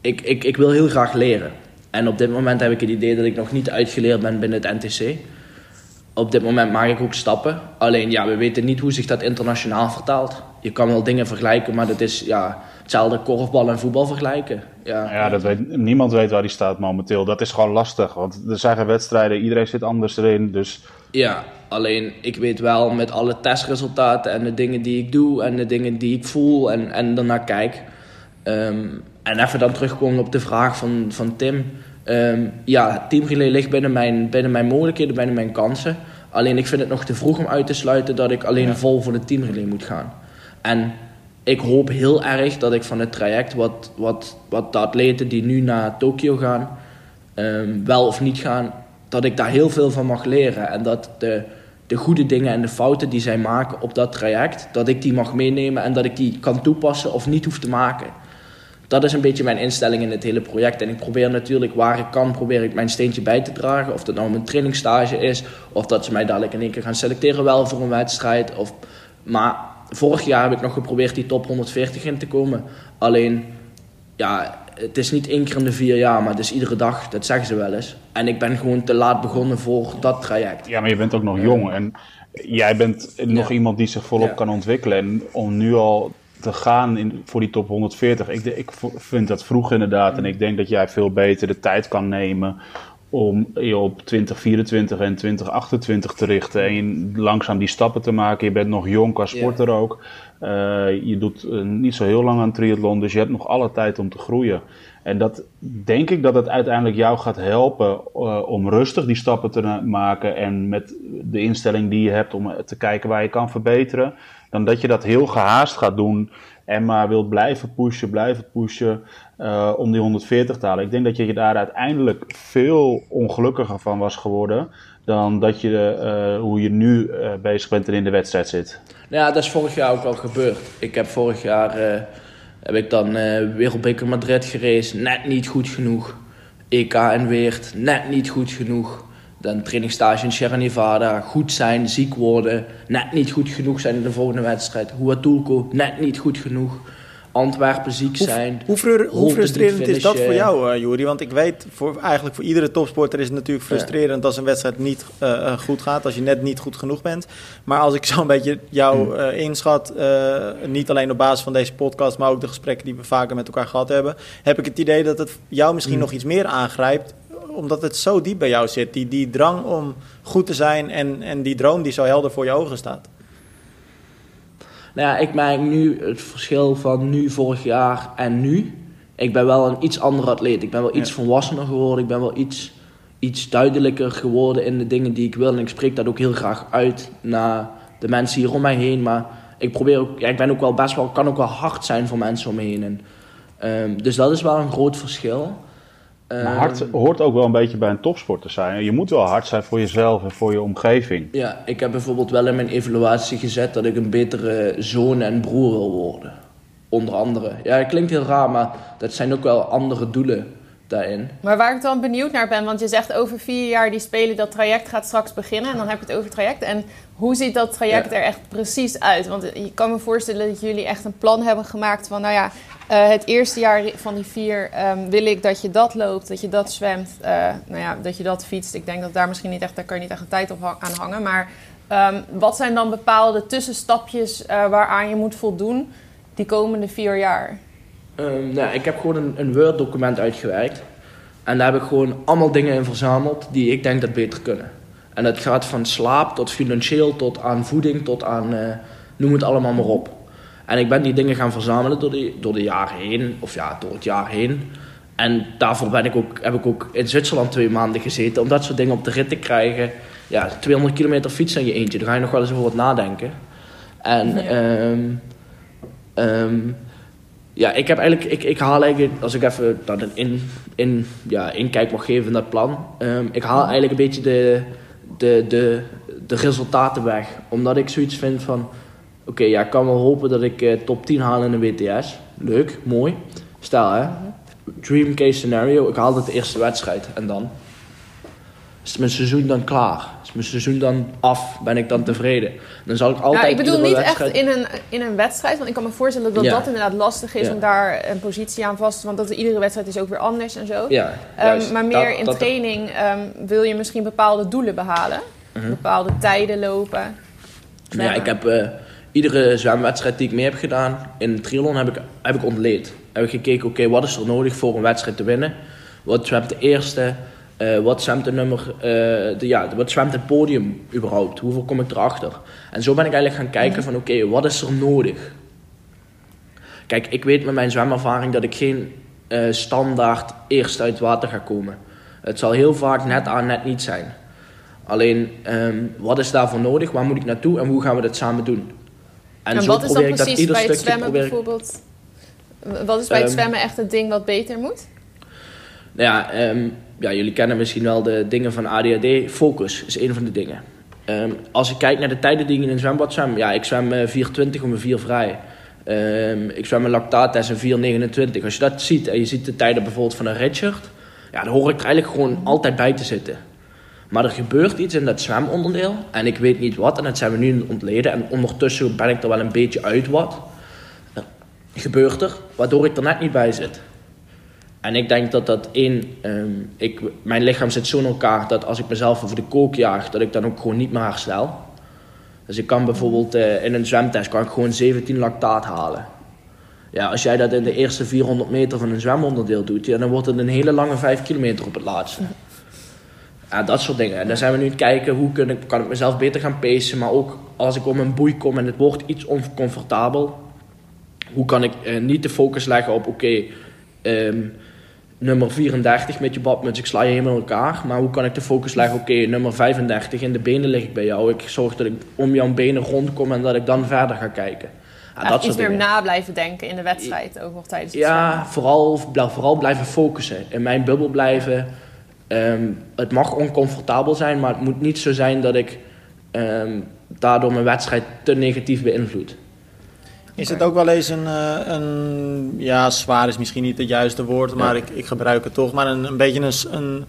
ik, ik, ik wil heel graag leren. En op dit moment heb ik het idee dat ik nog niet uitgeleerd ben binnen het NTC. Op dit moment maak ik ook stappen. Alleen ja, we weten niet hoe zich dat internationaal vertaalt. je kan wel dingen vergelijken, maar dat is ja, hetzelfde korfbal en voetbal vergelijken. Ja, ja dat weet, niemand weet waar die staat momenteel. Dat is gewoon lastig, want er zijn geen wedstrijden, iedereen zit anders erin. Dus... Ja, alleen ik weet wel met alle testresultaten en de dingen die ik doe en de dingen die ik voel en, en daarnaar kijk. Ehm, en even dan terugkomen op de vraag van, van Tim. Um, ja, teamrelay ligt binnen mijn, binnen mijn mogelijkheden, binnen mijn kansen. Alleen ik vind het nog te vroeg om uit te sluiten dat ik alleen vol voor de teamrelay moet gaan. En ik hoop heel erg dat ik van het traject wat, wat, wat de atleten die nu naar Tokio gaan, um, wel of niet gaan, dat ik daar heel veel van mag leren. En dat de, de goede dingen en de fouten die zij maken op dat traject, dat ik die mag meenemen en dat ik die kan toepassen of niet hoef te maken dat is een beetje mijn instelling in het hele project. En ik probeer natuurlijk waar ik kan, probeer ik mijn steentje bij te dragen. Of dat nou mijn trainingsstage is, of dat ze mij dadelijk in één keer gaan selecteren wel voor een wedstrijd. Of, maar vorig jaar heb ik nog geprobeerd die top 140 in te komen. Alleen, ja, het is niet één keer in de vier jaar, maar het is iedere dag, dat zeggen ze wel eens. En ik ben gewoon te laat begonnen voor dat traject. Ja, maar je bent ook nog jong en jij bent nog iemand die zich volop kan ontwikkelen. En om nu al te gaan in, voor die top 140. Ik, ik vind dat vroeg inderdaad. En ik denk dat jij veel beter de tijd kan nemen om je op 2024 en 2028 te richten. En langzaam die stappen te maken. Je bent nog jong qua sporter ook. Uh, je doet uh, niet zo heel lang aan triathlon. Dus je hebt nog alle tijd om te groeien. En dat denk ik dat het uiteindelijk jou gaat helpen uh, om rustig die stappen te maken. En met de instelling die je hebt om te kijken waar je kan verbeteren dan dat je dat heel gehaast gaat doen en maar wilt blijven pushen, blijven pushen om die 140 te halen. Ik denk dat je daar uiteindelijk veel ongelukkiger van was geworden dan dat je, uh, hoe je nu uh, bezig bent en in de wedstrijd zit. Ja, dat is vorig jaar ook al gebeurd. Ik heb vorig jaar heb ik dan Wereldbeker Madrid gereisd, net niet goed genoeg. EK en Weert, net niet goed genoeg. Dan trainingsstage in Sierra Nevada. Goed zijn, ziek worden. Net niet goed genoeg zijn in de volgende wedstrijd. Huatulco, net niet goed genoeg. Antwerpen ziek zijn. Hoe, hoe, frustrerend is dat voor jou, uh, Juri? Want ik weet, voor, eigenlijk voor iedere topsporter is het natuurlijk frustrerend als een wedstrijd niet uh, goed gaat. Als je net niet goed genoeg bent. Maar als ik zo'n beetje jou uh, inschat, niet alleen op basis van deze podcast, maar ook de gesprekken die we vaker met elkaar gehad hebben, heb ik het idee dat het jou misschien mm. nog iets meer aangrijpt omdat het zo diep bij jou zit. Die, die drang om goed te zijn en, en die droom die zo helder voor je ogen staat. Nou ja, ik merk nu het verschil van nu, vorig jaar en nu. Ik ben wel een iets andere atleet. Ik ben wel iets volwassener geworden. Ik ben wel iets, iets duidelijker geworden in de dingen die ik wil. En ik spreek dat ook heel graag uit naar de mensen hier om mij heen. Maar ik probeer ook, ja, ik ben ook wel best wel, kan ook wel hard zijn voor mensen om me heen. En, um, dus dat is wel een groot verschil. Maar hard hoort ook wel een beetje bij een topsporter zijn. Je moet wel hard zijn voor jezelf en voor je omgeving. Ja, ik heb bijvoorbeeld wel in mijn evaluatie gezet dat ik een betere zoon en broer wil worden. Onder andere. Ja, het klinkt heel raar, maar dat zijn ook wel andere doelen daarin. Maar waar ik dan benieuwd naar ben, want je zegt over vier jaar die spelen, dat traject gaat straks beginnen. En dan heb je het over het traject. En hoe ziet dat traject er echt precies uit? Want je kan me voorstellen dat jullie echt een plan hebben gemaakt van, nou ja, uh, het eerste jaar van die vier um, wil ik dat je dat loopt, dat je dat zwemt, uh, nou ja, dat je dat fietst. Ik denk dat daar misschien niet echt, daar kan je niet echt een tijd op aan hangen. Maar um, wat zijn dan bepaalde tussenstapjes uh, waaraan je moet voldoen die komende vier jaar? Um, nou, ik heb gewoon een, een Word-document uitgewerkt. En daar heb ik gewoon allemaal dingen in verzameld die ik denk dat beter kunnen. En dat gaat van slaap tot financieel, tot aan voeding, tot aan noem het allemaal maar op. En ik ben die dingen gaan verzamelen door, die, door de jaren heen, of ja, door het jaar heen. En daarvoor ben ik ook, heb ik ook in Zwitserland twee maanden gezeten om dat soort dingen op de rit te krijgen. Ja, 200 kilometer fietsen in je eentje, daar ga je nog wel eens over wat nadenken. En ja. Um, um, ja, ik heb eigenlijk, ik, ik haal eigenlijk, als ik even dat een in, in, ja, inkijk mag geven in dat plan, um, ik haal eigenlijk een beetje de, de, de, de resultaten weg. Omdat ik zoiets vind van, Oké, ja, ik kan wel hopen dat ik uh, top 10 haal in de WTS. Leuk, mooi. Stel hè, dream case scenario, ik haal het de eerste wedstrijd en dan? Is mijn seizoen dan klaar? Is mijn seizoen dan af? Ben ik dan tevreden? Dan zal ik altijd. Ja, ik bedoel niet wedstrijd... echt in een, in een wedstrijd, want ik kan me voorstellen dat ja. dat inderdaad lastig is ja. om daar een positie aan vast te Want dat iedere wedstrijd is ook weer anders en zo. Ja, um, maar meer dat, in dat training um, wil je misschien bepaalde doelen behalen, uh -huh. bepaalde tijden lopen. Nou ja, ik heb. Uh, iedere zwemwedstrijd die ik mee heb gedaan in de triathlon heb ik, heb ik ontleed. Heb ik gekeken, oké, wat is er nodig voor een wedstrijd te winnen? Wat zwemt de eerste? Uh, wat zwemt de nummer, uh, de, ja, wat zwemt het podium überhaupt? Hoeveel kom ik erachter? En zo ben ik eigenlijk gaan kijken van oké, wat is er nodig? Kijk, ik weet met mijn zwemervaring dat ik geen uh, standaard eerst uit het water ga komen. Het zal heel vaak net aan, net niet zijn. Alleen, um, wat is daarvoor nodig? Waar moet ik naartoe en hoe gaan we dat samen doen? En, wat is dan precies bij het zwemmen bijvoorbeeld? Wat is bij het um, zwemmen echt het ding wat beter moet? Nou ja, um, ja, jullie kennen misschien wel de dingen van ADHD. Focus is een van de dingen. Um, als ik kijk naar de tijden die ik in een zwembad zwem, ja, ik zwem uh, 4,20 om een 4 vrij. Um, ik zwem een lactaattest een 4,29. Als je dat ziet en je ziet de tijden bijvoorbeeld van een Richard, ja, dan hoor ik er eigenlijk gewoon altijd bij te zitten. Maar er gebeurt iets in dat zwemonderdeel en ik weet niet wat en dat zijn we nu ontleden en ondertussen ben ik er wel een beetje uit wat. Gebeurt er, waardoor ik er net niet bij zit. En ik denk dat dat één, um, ik, mijn lichaam zit zo in elkaar dat als ik mezelf over de kook jaag, dat ik dan ook gewoon niet meer herstel. Dus ik kan bijvoorbeeld uh, in een zwemtest kan ik gewoon 17 lactaat halen. Ja, als jij dat in de eerste 400 meter van een zwemonderdeel doet, ja, dan wordt het een hele lange 5 kilometer op het laatste. Ja, dat soort dingen. En dan zijn we nu aan het kijken hoe kan ik, kan ik mezelf beter gaan pacen. Maar ook als ik om een boei kom en het wordt iets oncomfortabel. Hoe kan ik uh, niet de focus leggen op oké, okay, um, nummer 34 met je badmuts, ik sla je helemaal in elkaar. Maar hoe kan ik de focus leggen? Oké, nummer 35, in de benen lig ik bij jou. Ik zorg dat ik om jouw benen rondkom en dat ik dan verder ga kijken. Ja, dat iets meer na blijven denken in de wedstrijd, ook nog tijdens het Ja, vooral, vooral blijven focussen. In mijn bubbel blijven. Um, het mag oncomfortabel zijn, maar het moet niet zo zijn dat ik um, daardoor mijn wedstrijd te negatief beïnvloed. Is het ook wel eens een, uh, een, ja, zwaar is misschien niet het juiste woord, maar ja. ik, ik gebruik het toch, maar een, een beetje een, een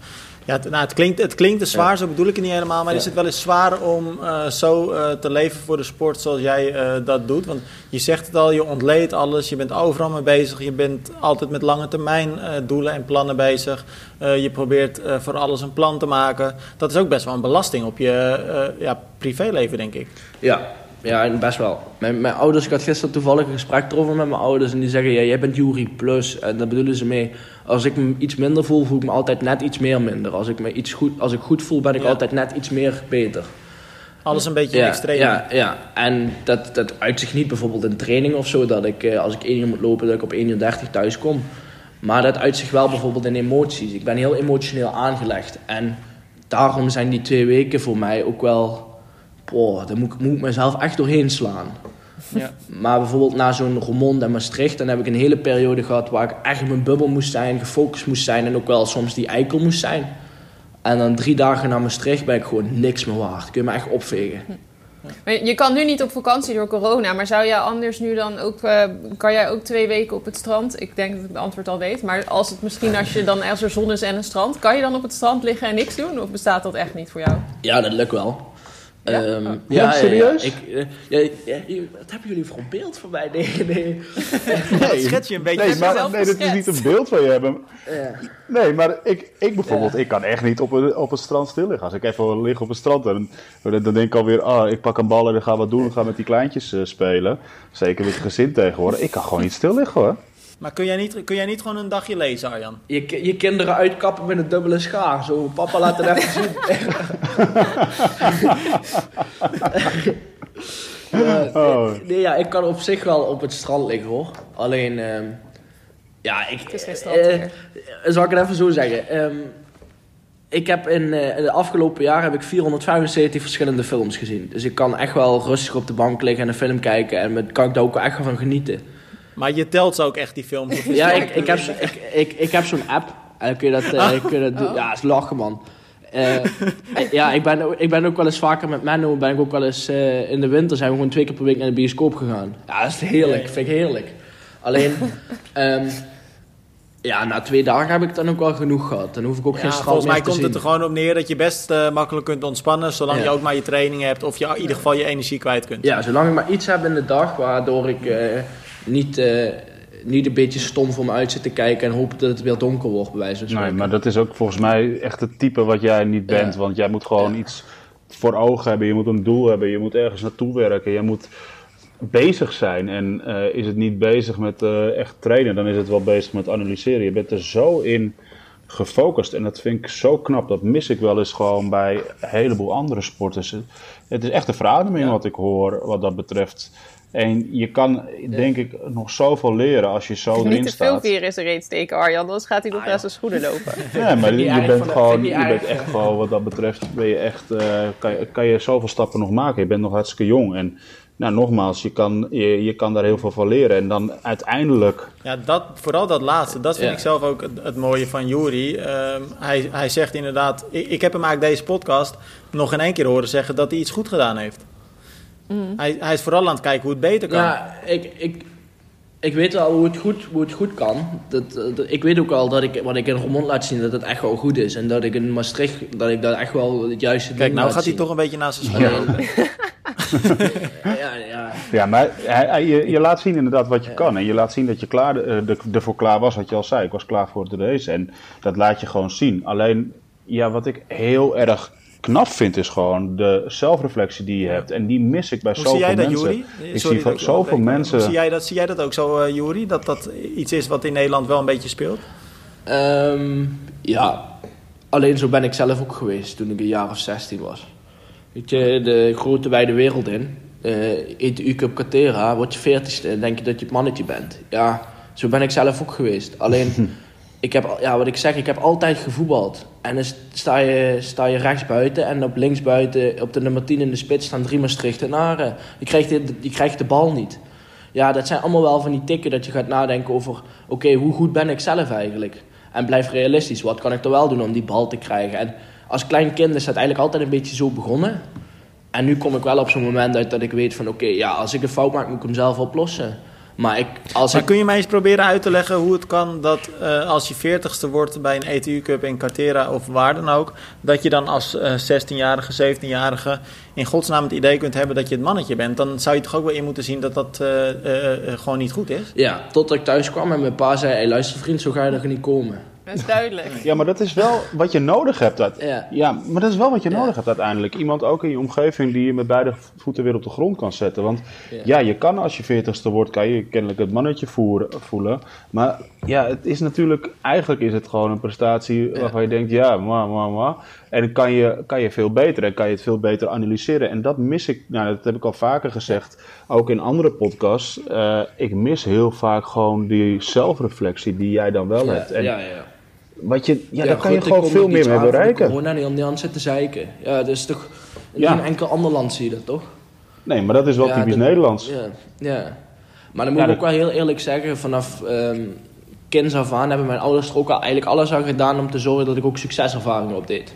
ja, het, nou, het, klinkt, het klinkt te zwaar, ja. zo bedoel ik het niet helemaal, maar ja. is het wel eens zwaar om uh, zo uh, te leven voor de sport zoals jij dat doet? Want je zegt het al, je ontleedt alles, je bent overal mee bezig, je bent altijd met lange termijn doelen en plannen bezig. je probeert voor alles een plan te maken. Dat is ook best wel een belasting op je ja, privéleven, denk ik. Ja, ja, best wel. Mijn, mijn ouders, ik had gisteren toevallig een gesprek erover met mijn ouders. En die zeggen, ja, jij bent Jury Plus. En daar bedoelen ze mee, als ik me iets minder voel, voel ik me altijd net iets meer minder. Als ik me iets goed, als ik goed voel, ben ik ja. altijd net iets meer beter. Alles een beetje ja, extreem. Ja, ja, en dat, dat uit zich niet bijvoorbeeld in training of zo. Dat ik, als ik 1 uur moet lopen, dat ik op 1 uur 30 thuis kom. Maar dat uit zich wel bijvoorbeeld in emoties. Ik ben heel emotioneel aangelegd. En daarom zijn die twee weken voor mij ook wel boah, daar moet, moet ik mezelf echt doorheen slaan. Ja. Maar bijvoorbeeld na zo'n Roermond en Maastricht, dan heb ik een hele periode gehad waar ik echt in mijn bubbel moest zijn, gefocust moest zijn en ook wel soms die eikel moest zijn. En dan drie dagen na Maastricht ben ik gewoon niks meer waard. Kun je me echt opvegen. Je kan nu niet op vakantie door corona, maar zou jij anders nu dan ook, uh, kan jij ook twee weken op het strand? Ik denk dat ik het antwoord al weet, maar als het misschien als je dan als er zon is en een strand, kan je dan op het strand liggen en niks doen? Of bestaat dat echt niet voor jou? Ja, dat lukt wel. Ja? Um, ja, ja, serieus? Ja, ik, uh, ja, wat hebben jullie voor een beeld van mij? Nee, nee. nee schets je een beetje. Nee, maar, nee dat is niet een beeld van je hebben. Nee, maar ik, ik bijvoorbeeld, ik kan echt niet op, een, op het strand stil liggen. Als ik even lig op het strand, dan, dan denk ik alweer, ah, ik pak een bal en dan ga wat doen. Ik ga met die kleintjes uh, spelen. Zeker met je gezin tegenwoordig. Ik kan gewoon niet stil liggen hoor. Maar kun jij, niet, kun jij niet gewoon een dagje lezen, Arjan? Je, je kinderen uitkappen met een dubbele schaar. Zo, papa laat het even zien. ja, oh. nee, ja, ik kan op zich wel op het strand liggen hoor. Alleen, uh, ja, ik... Het is geen strand uh, Zal ik het even zo zeggen? Um, ik heb in, uh, in de afgelopen jaar heb ik 475 verschillende films gezien. Dus ik kan echt wel rustig op de bank liggen en een film kijken. En met, kan ik daar ook echt van genieten. Maar je telt ze ook echt, die films? ja, ik, ik, heb, ik, ik, ik heb zo'n app. En kun je dat, uh, kun je dat doen. Ja, is lachen, man. Uh, ja, ik ben, ik ben ook wel eens vaker met Menno. Ben ik ook wel eens uh, in de winter zijn we gewoon twee keer per week naar de bioscoop gegaan. Ja, dat is heerlijk. Vind ik heerlijk. Alleen, um, ja, na twee dagen heb ik dan ook wel genoeg gehad. Dan hoef ik ook ja, geen strand Volgens mij komt zien. het er gewoon op neer dat je best uh, makkelijk kunt ontspannen. Zolang ja. je ook maar je training hebt. Of je in ieder geval je energie kwijt kunt. Ja, zolang ik maar iets heb in de dag waardoor ik niet, uh, niet een beetje stom voor me uit zitten kijken en hopen dat het weer donker wordt, bij wijze van spreken. Nee, maar dat is ook volgens mij echt het type wat jij niet bent. Ja. Want jij moet gewoon ja. iets voor ogen hebben, je moet een doel hebben, je moet ergens naartoe werken, je moet bezig zijn. En is het niet bezig met echt trainen, dan is het wel bezig met analyseren. Je bent er zo in gefocust. En dat vind ik zo knap. Dat mis ik wel eens gewoon bij een heleboel andere sporters. Het is echt een verademing wat ik hoor wat dat betreft. En je kan, denk ik, nog zoveel leren als je zo erin staat. Niet te veel is er reeds steken, Arjan. Anders gaat hij nog ah, naast zijn schoenen lopen. Ja, maar je, bent gewoon, je bent echt gewoon, wat dat betreft, ben je echt, uh, kan, je, kan je zoveel stappen nog maken. Je bent nog hartstikke jong. En nou, nogmaals, je kan, je, je kan daar heel veel van leren. En dan uiteindelijk. Ja, dat, vooral dat laatste, dat vind ik zelf ook het, mooie van Jury. Ehm, hij, hij zegt inderdaad, ik, ik, heb hem eigenlijk deze podcast nog in één keer horen zeggen dat hij iets goed gedaan heeft. Mm. Hij, hij is vooral aan het kijken hoe het beter kan. Ja, ik, ik, ik weet al hoe het goed, hoe het goed kan. Dat, dat, ik weet ook al dat ik, wat ik in Roermond laat zien, dat het echt wel goed is. En dat ik in Maastricht, dat ik dat echt wel het juiste Kijk, nou gaat hij toch een beetje naast zijn schoenen. ja, ja. ja, maar hij, je, je, laat zien inderdaad wat je kan. En je laat zien dat je klaar, de, de, ervoor klaar was, wat je al zei. Ik was klaar voor de race. En dat laat je gewoon zien. Alleen, ja, wat ik heel erg knap vind, is gewoon de zelfreflectie die je hebt. En die mis ik bij Hoe zoveel mensen. Zie jij dat, Jury? Ik zie zoveel mensen. Zie jij, dat, zie jij dat ook zo, uh, Jury? Dat dat iets is wat in Nederland wel een beetje speelt? Um, ja, alleen zo ben ik zelf ook geweest toen ik een jaar of 16 was. Weet je, de grote wijde wereld in. Uh, eet de U-Cup Catera, word je veertigste en denk je dat je het mannetje bent. Ja, zo ben ik zelf ook geweest. Alleen, ik heb, ja, wat ik zeg, ik heb altijd gevoetbald. En dan sta je, sta je rechts buiten en op links buiten, op de nummer 10 in de spits, staan drie Maastrichtenaren. Je krijgt, de, je krijgt de bal niet. Ja, dat zijn allemaal wel van die tikken dat je gaat nadenken over... Oké, hoe goed ben ik zelf eigenlijk? En blijf realistisch. Wat kan ik er wel doen om die bal te krijgen? En als klein kind is dat eigenlijk altijd een beetje zo begonnen. En nu kom ik wel op zo'n moment uit dat ik weet van... Oké, ja, als ik een fout maak, moet ik hem zelf oplossen. Maar, ik, als maar kun je mij eens proberen uit te leggen hoe het kan dat uh, als je veertigste wordt bij een ETU Cup in Cartera of waar dan ook, dat je dan als uh, eh, 16-jarige, 17-jarige in godsnaam het idee kunt hebben dat je het mannetje bent? Dan zou je toch ook wel in moeten zien dat dat uh, gewoon niet goed is? Ja, totdat ik thuis kwam en mijn pa zei: hey, luister vriend, zo ga je er niet komen. Dat is duidelijk. Ja, maar dat is wel wat je nodig hebt. Dat, ja. ja, maar dat is wel wat je nodig hebt uiteindelijk. Iemand ook in je omgeving die je met beide voeten weer op de grond kan zetten. Want ja, je kan als je veertigste wordt, kan je kennelijk het mannetje voeren, voelen. Maar ja, het is natuurlijk, eigenlijk is het gewoon een prestatie waarvan je denkt, ja, ma, ma, ma. En dan kan je, kan je veel beter en kan je het veel beter analyseren. En dat mis ik, nou, dat heb ik al vaker gezegd, ook in andere podcasts. Uh, ik mis heel vaak gewoon die zelfreflectie die jij dan wel hebt. En, ja, ja. Wat je, ja, daar kan je gewoon veel meer mee bereiken. Gewoon naar die hand zitten zeiken. Ja, dat is toch... In geen enkel ander land zie je dat, toch? Nee, maar dat is wel typisch Nederlands. Ja, ja. Maar dan moet ik ook wel heel eerlijk zeggen, vanaf um, kinds af aan hebben mijn ouders er ook al eigenlijk alles aan gedaan om te zorgen dat ik ook succeservaringen opdeed.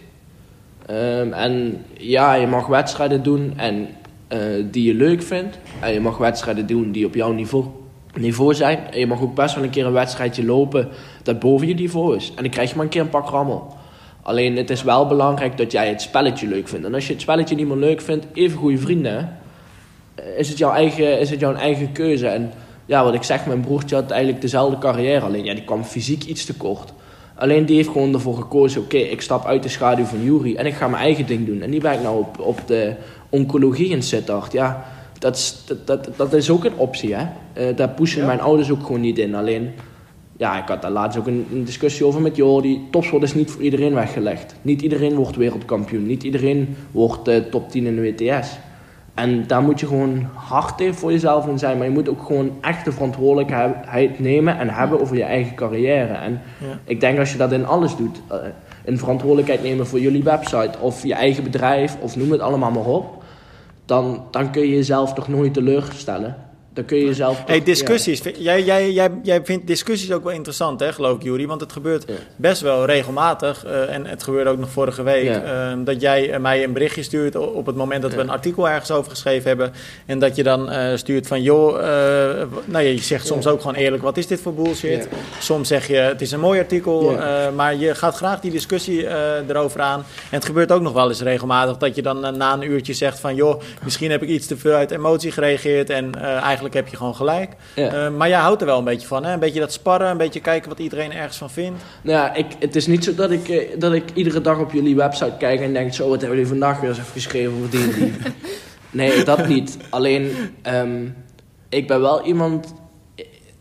Um, en ja, je mag wedstrijden doen en, uh, die je leuk vindt. En je mag wedstrijden doen die op jouw niveau niveau zijn. En je mag ook best wel een keer een wedstrijdje lopen dat boven je niveau is. En dan krijg je maar een keer een pak rammel. Alleen het is wel belangrijk dat jij het spelletje leuk vindt. En als je het spelletje niet meer leuk vindt, even goede vrienden, is het jouw eigen, is het jouw eigen keuze. En ja, wat ik zeg, mijn broertje had eigenlijk dezelfde carrière. Alleen ja, die kwam fysiek iets te kort. Alleen die heeft gewoon ervoor gekozen, oké, ik stap uit de schaduw van Jury en ik ga mijn eigen ding doen. En die werkt nou op, op de oncologie in Sittard. Ja, dat is, dat, dat, dat is ook een optie, hè. Uh, daar pushen mijn ouders ook gewoon niet in. Alleen, ja, ik had daar laatst ook een, een discussie over met Jordi. Topsport is niet voor iedereen weggelegd. Niet iedereen wordt wereldkampioen. Niet iedereen wordt uh, top 10 in de WTS. En daar moet je gewoon hard voor jezelf in zijn. Maar je moet ook gewoon echt de verantwoordelijkheid nemen en hebben over je eigen carrière. En ik denk als je dat in alles doet. Uh, een verantwoordelijkheid nemen voor jullie website of je eigen bedrijf of noem het allemaal maar op dan, dan kun je jezelf toch nooit teleurstellen. Dan kun je jezelf. Hey, discussies. Jij, jij, jij, jij vindt discussies ook wel interessant, hè, geloof ik, Jury? Want het gebeurt best wel regelmatig. Uh, en het gebeurde ook nog vorige week. Uh, dat jij mij een berichtje stuurt op het moment dat we een artikel ergens over geschreven hebben. En dat je dan uh, stuurt van, joh, nou, je zegt soms ook gewoon eerlijk: wat is dit voor bullshit? Soms zeg je: het is een mooi artikel. maar je gaat graag die discussie erover aan. En het gebeurt ook nog wel eens regelmatig dat je dan na een uurtje zegt: van, joh, misschien heb ik iets te veel uit emotie gereageerd. En eigenlijk heb je gewoon gelijk. Eh, maar jij houdt er wel een beetje van, hè? Een beetje dat sparren, een beetje kijken wat iedereen ergens van vindt. Nou ja, ik, het is niet zo dat ik, eh, dat ik iedere dag op jullie website kijk en denk... zo, wat hebben jullie vandaag weer eens even geschreven over die Nee, dat niet. Alleen, ehm, ik ben wel iemand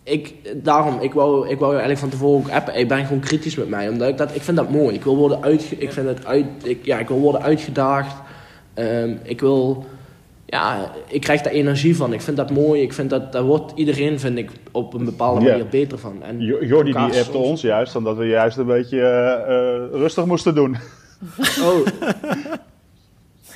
ik, daarom, ik wou, ik wou eigenlijk van tevoren ook appen. Ik ben gewoon kritisch met mij. Omdat ik dat, ik vind dat mooi. Ik wil worden, uitge, ik vind het uit, ik, ja, ik wil worden uitgedaagd. Um, ik wil, ja, ik krijg daar energie van. Ik vind dat mooi. Ik vind dat, daar wordt iedereen, vind ik, op een bepaalde manier beter van. En Jordi die appte soms... ons juist, omdat we juist een beetje uh, rustig moesten doen. Oh.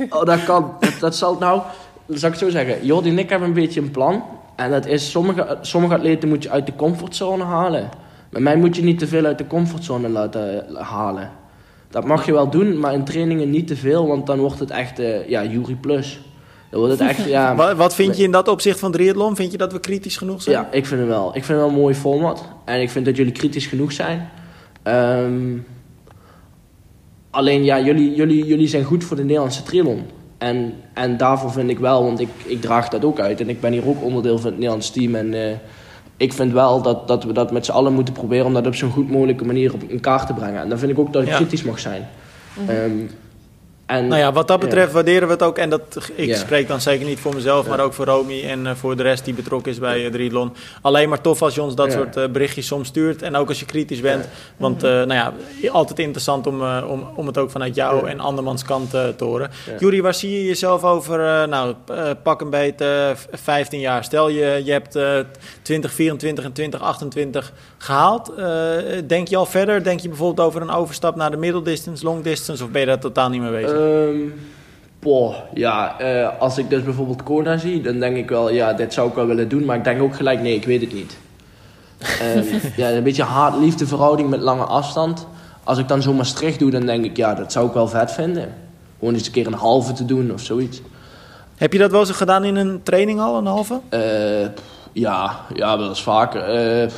oh, dat kan. Dat, dat zal nou, zal ik zo zeggen. Jordi en ik hebben een beetje een plan. En dat is, sommige, sommige atleten moet je uit de comfortzone halen. Bij mij moet je niet te veel uit de comfortzone laten halen. Dat mag je wel doen, maar in trainingen niet te veel, want dan wordt het echt, uh, ja, Jury Plus. Dan wordt het echt, ja... wat, wat vind je in dat opzicht van triathlon? Vind je dat we kritisch genoeg zijn? Ja, ik vind het wel. Ik vind het wel een mooi format. En ik vind dat jullie kritisch genoeg zijn. Um, alleen, ja, jullie, jullie, jullie zijn goed voor de Nederlandse triathlon. En, en daarvoor vind ik wel, want ik, ik draag dat ook uit. En ik ben hier ook onderdeel van het Nederlands team. En uh, ik vind wel dat, dat we dat met z'n allen moeten proberen om dat op zo'n goed mogelijke manier op in kaart te brengen. En dan vind ik ook dat ik kritisch mag zijn. Mm -hmm. En, nou ja, wat dat betreft waarderen we het ook. En dat, ik spreek dan zeker niet voor mezelf, maar ook voor Romy en uh, voor de rest die betrokken is bij uh, Driathlon. Alleen maar tof als je ons dat soort uh, berichtjes soms stuurt. En ook als je kritisch bent. Want nou ja, altijd interessant om, om, om het ook vanuit jou en andermans kant te horen. Jury, waar zie je jezelf over, nou, pak een beetje 15 jaar. Stel je, je hebt 2024 en 2028 gehaald. denk je al verder? Denk je bijvoorbeeld over een overstap naar de middle distance, long distance? Of ben je daar totaal niet mee bezig? Um, boah, ja, uh, als ik dus bijvoorbeeld Kona zie, dan denk ik wel, ja, dit zou ik wel willen doen. Maar ik denk ook gelijk, nee, ik weet het niet. um, ja, een beetje haat-liefde verhouding met lange afstand. Als ik dan zo Maastricht doe, dan denk ik, ja, dat zou ik wel vet vinden. Gewoon eens een keer een halve te doen of zoiets. Heb je dat wel eens gedaan in een training al, een halve? Uh, ja, ja, wel eens vaker. Uh,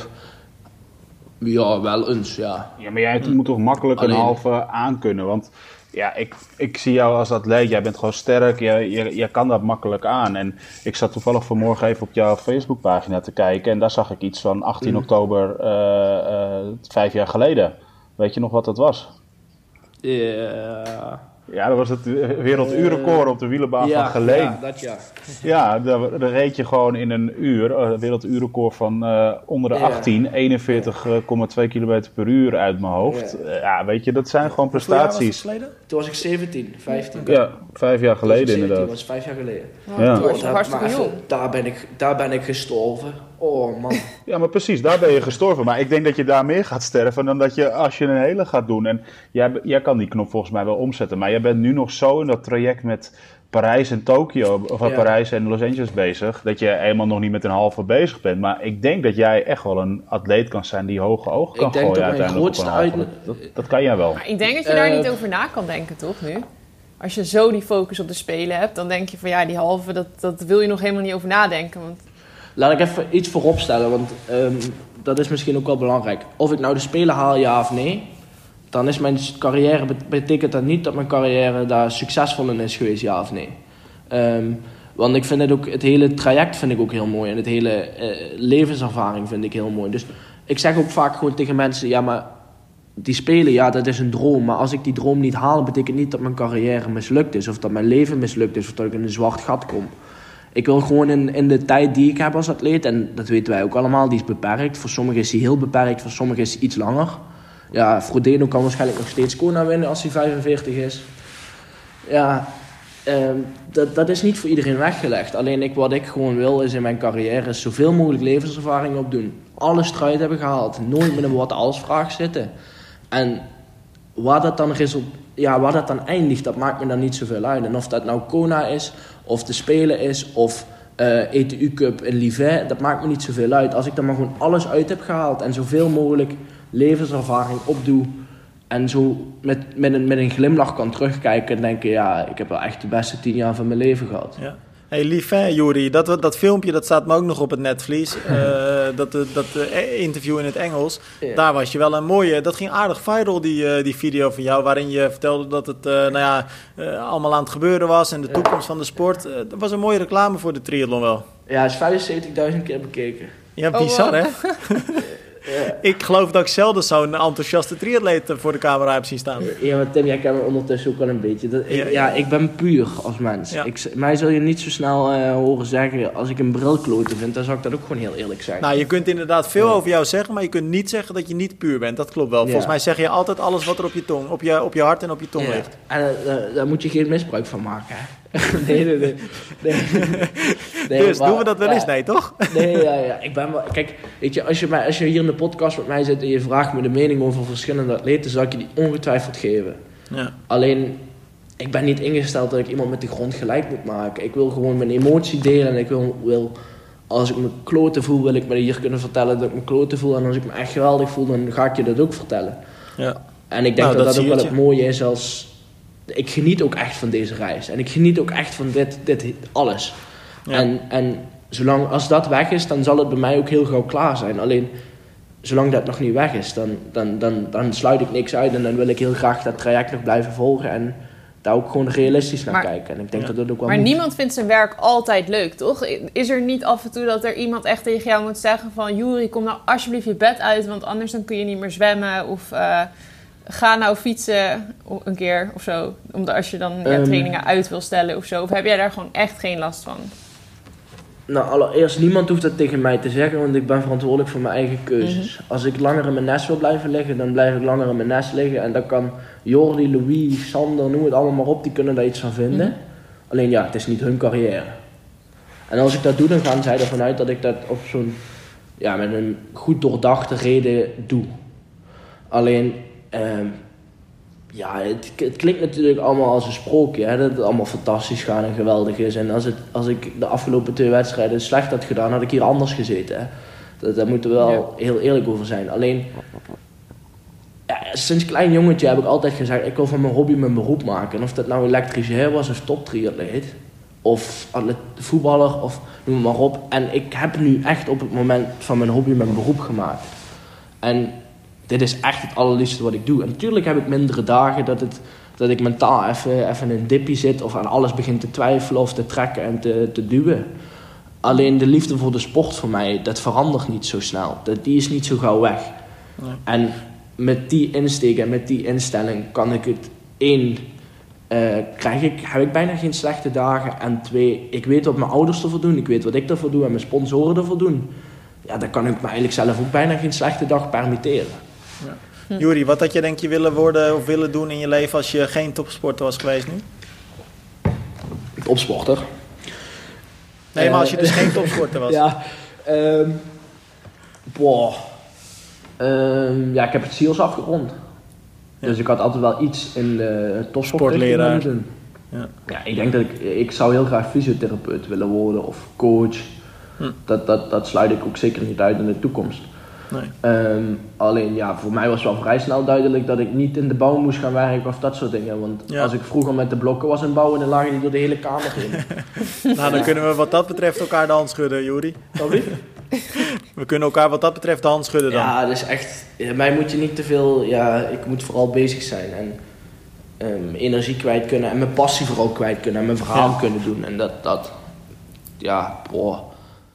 ja, wel eens, ja. Ja, maar jij moet toch makkelijk een halve aankunnen, want ja, ik, ik zie jou als atleet. Jij bent gewoon sterk. Je, je, je kan dat makkelijk aan. En ik zat toevallig vanmorgen even op jouw Facebookpagina te kijken. En daar zag ik iets van 18 mhm. oktober, uh, uh, vijf jaar geleden. Weet je nog wat dat was? Ja. Ja, dat was het werelduurrecord op de wielenbaan van Geleen. Ja, dat ja. Ja, daar, reed je gewoon in een uur. Een eh, werelduurrecord van uh, onder de 18, 41,2 km per uur uit mijn hoofd. Ja. ja, weet je, dat zijn gewoon prestaties. Toen was ik 17, 15. Ja, vijf jaar geleden inderdaad. Dat was vijf jaar geleden. Ja. Toen was je hartstikke jong. Daar ben, ik, daar ben ik gestorven. Oh man. Ja, maar precies, daar ben je gestorven. Maar ik denk dat je daar meer gaat sterven dan dat je als je een hele gaat doen. En jij, jij kan die knop volgens mij wel omzetten. Maar jij bent nu nog zo in dat traject met Parijs en Tokio, of Parijs en Los Angeles bezig, dat je helemaal nog niet met een halve bezig bent. Maar ik denk dat jij echt wel een atleet kan zijn die hoge ogen kan gooien uiteindelijk. Grootste uit... dat, dat, kan jij wel. Maar ik denk dat je daar niet over na kan denken, toch nu? Als je zo die focus op de Spelen hebt, dan denk je van ja, die halve, dat, dat wil je nog helemaal niet over nadenken. Want Laat ik even iets voorop stellen, want um, dat is misschien ook wel belangrijk. Of ik nou de Spelen haal, ja of nee, dan is mijn carrière, betekent dat niet dat mijn carrière daar succesvol in is geweest, ja of nee. Um, want ik vind het ook, het hele traject vind ik ook heel mooi en het hele uh, levenservaring vind ik heel mooi. Dus ik zeg ook vaak gewoon tegen mensen, ja maar die spelen, ja dat is een droom. Maar als ik die droom niet haal, betekent niet dat mijn carrière mislukt is. Of dat mijn leven mislukt is, of dat ik in een zwart gat kom. Ik wil gewoon in, in de tijd die ik heb als atleet, en dat weten wij ook allemaal, die is beperkt. Voor sommigen is die heel beperkt, voor sommigen is die iets langer. Ja, Frodeno kan waarschijnlijk nog steeds Kona winnen als hij 45 is. Ja, uh, dat, dat is niet voor iedereen weggelegd. Alleen ik, wat ik gewoon wil is in mijn carrière zoveel mogelijk levenservaring opdoen. Alle strijd hebben gehaald. Nooit met een wat als vraag zitten. En waar dat dan ja, waar dat dan eindigt, dat maakt me dan niet zoveel uit. En of dat nou Kona is, of de Spelen is, of uh, eh, ETU Cup in Livet, dat maakt me niet zoveel uit. Als ik dan maar gewoon alles uit heb gehaald en zoveel mogelijk levenservaring opdoe en zo met, met, een, met een glimlach kan terugkijken en denken, ja, ik heb wel echt de beste tien jaar van mijn leven gehad. Ja. Hey, lief hè, Juri. Dat, dat filmpje dat staat me ook nog op het netvlies. Uh, dat dat uh, interview in het Engels. Daar was je wel een mooie... Dat ging aardig viral, die, uh, die video van jou. Waarin je vertelde dat het nou ja, allemaal aan het gebeuren was. En de toekomst van de sport. dat was een mooie reclame voor de triathlon wel. Ja, is 75.000 keer bekeken. Ja, bizar oh, wow. hè? ik geloof dat ik zelden zo'n enthousiaste triatleet voor de camera heb zien staan. Ja, maar Tim, jij kent me ondertussen ook wel een beetje. Dat, ik, ja, ik ben puur als mens. Ik, mij zul je niet zo snel uh, horen zeggen, als ik een bril kloten vind, dan zou ik dat ook gewoon heel eerlijk zeggen. Nou, je kunt inderdaad veel over jou zeggen, maar je kunt niet zeggen dat je niet puur bent. Dat klopt wel. Volgens mij zeg je altijd alles wat er op je tong, op je, op je hart en op je tong ligt. En uh, daar moet je geen misbruik van maken, hè? nee, nee, nee. nee. dus doen we dat wel eens? Nee, toch? nee, ja, ja. Ik ben wel, kijk, weet je als, je, als je hier in de podcast met mij zit en je vraagt me de mening over verschillende atleten, zal ik je die ongetwijfeld geven. Ja. Alleen, ik ben niet ingesteld dat ik iemand met de grond gelijk moet maken. Ik wil gewoon mijn emotie delen en ik wil, wil als ik me kloten voel, wil ik me hier kunnen vertellen dat ik me kloten voel. En als ik me echt geweldig voel, dan ga ik je dat ook vertellen. Ja. En ik denk nou, dat dat, ook wel het mooie is als ik geniet ook echt van deze reis. En ik geniet ook echt van dit, dit alles. En, en zolang als dat weg is, dan zal het bij mij ook heel gauw klaar zijn. Alleen zolang dat nog niet weg is, dan, dan, dan, dan sluit ik niks uit. En dan wil ik heel graag dat traject nog blijven volgen. En daar ook gewoon realistisch naar kijken. En ik denk dat dat ook wel Maar niemand vindt zijn werk altijd leuk, toch? Is er niet af en toe dat er iemand echt tegen jou moet zeggen van... Juri, kom nou alsjeblieft je bed uit, want anders dan kun je niet meer zwemmen. Of uh, ga nou fietsen een keer of zo. Omdat als je dan ja, ehm. trainingen uit wil stellen of zo. Of heb jij daar gewoon echt geen last van? Nou, allereerst, niemand hoeft dat tegen mij te zeggen, want ik ben verantwoordelijk voor mijn eigen keuzes. Mhm. Als ik langer in mijn nest wil blijven liggen, dan blijf ik langer in mijn nest liggen. En dan kan Jordi, Louis, Sander, noem het allemaal maar op, die kunnen daar iets van vinden. Mhm. Alleen ja, het is niet hun carrière. En als ik dat doe, dan gaan zij ervan uit dat ik dat op zo'n, ja, met een goed doordachte reden doe. Alleen, Ehm, ja, het, het, klinkt natuurlijk allemaal als een sprookje. Hè, dat het allemaal fantastisch gaat en geweldig is. En als, het, als ik de afgelopen twee wedstrijden slecht had gedaan, had ik hier anders gezeten. Hè. Dat, daar moeten we wel heel eerlijk over zijn. Alleen, ja, sinds klein jongetje heb ik altijd gezegd, ik wil van mijn hobby mijn beroep maken. En of dat nou elektricien was of toptriatleet, of voetballer, of noem maar op. En ik heb nu echt op het moment van mijn hobby mijn beroep gemaakt. En dit is echt het allerliefste wat ik doe. En natuurlijk heb ik mindere dagen dat, het, dat ik mentaal even, even in een dippie zit of aan alles begin te twijfelen of te trekken en te, te duwen. Alleen de liefde voor de sport voor mij, dat verandert niet zo snel. Dat, die is niet zo gauw weg. En met die insteek en met die instelling kan ik het één, uh, krijg ik, heb ik bijna geen slechte dagen. En twee, ik weet wat mijn ouders ervoor doen, ik weet wat ik ervoor doe en mijn sponsoren ervoor doen. Ja, dan kan ik me eigenlijk zelf ook bijna geen slechte dag permitteren. Ja. Hm. Juri, wat had je denk je willen worden of willen doen in je leven als je geen topsporter was geweest nu? Topsporter? Nee, maar als je dus geen topsporter was. Ja, um, boah. Um, ja, ik heb het SEALS afgerond. Dus ik had altijd wel iets in de topsport Ja. ja, ik denk dat ik, ik zou heel graag fysiotherapeut willen worden of coach. Hm. Dat, dat, dat sluit ik ook zeker niet uit in de toekomst. Nee. Um, alleen ja, voor mij was wel vrij snel duidelijk dat ik niet in de bouw moest gaan werken of dat soort dingen. Want als ik vroeger met de blokken was in bouwen, dan lagen die door de hele kamer heen. nou, dan kunnen we wat dat betreft elkaar de hand schudden, Juri. we kunnen elkaar wat dat betreft de hand schudden dan. Ja, dus echt, mij moet je niet te veel, ja, ik moet vooral bezig zijn en um, energie kwijt kunnen en mijn passie vooral kwijt kunnen en mijn verhaal kunnen doen. En dat, dat ja, boah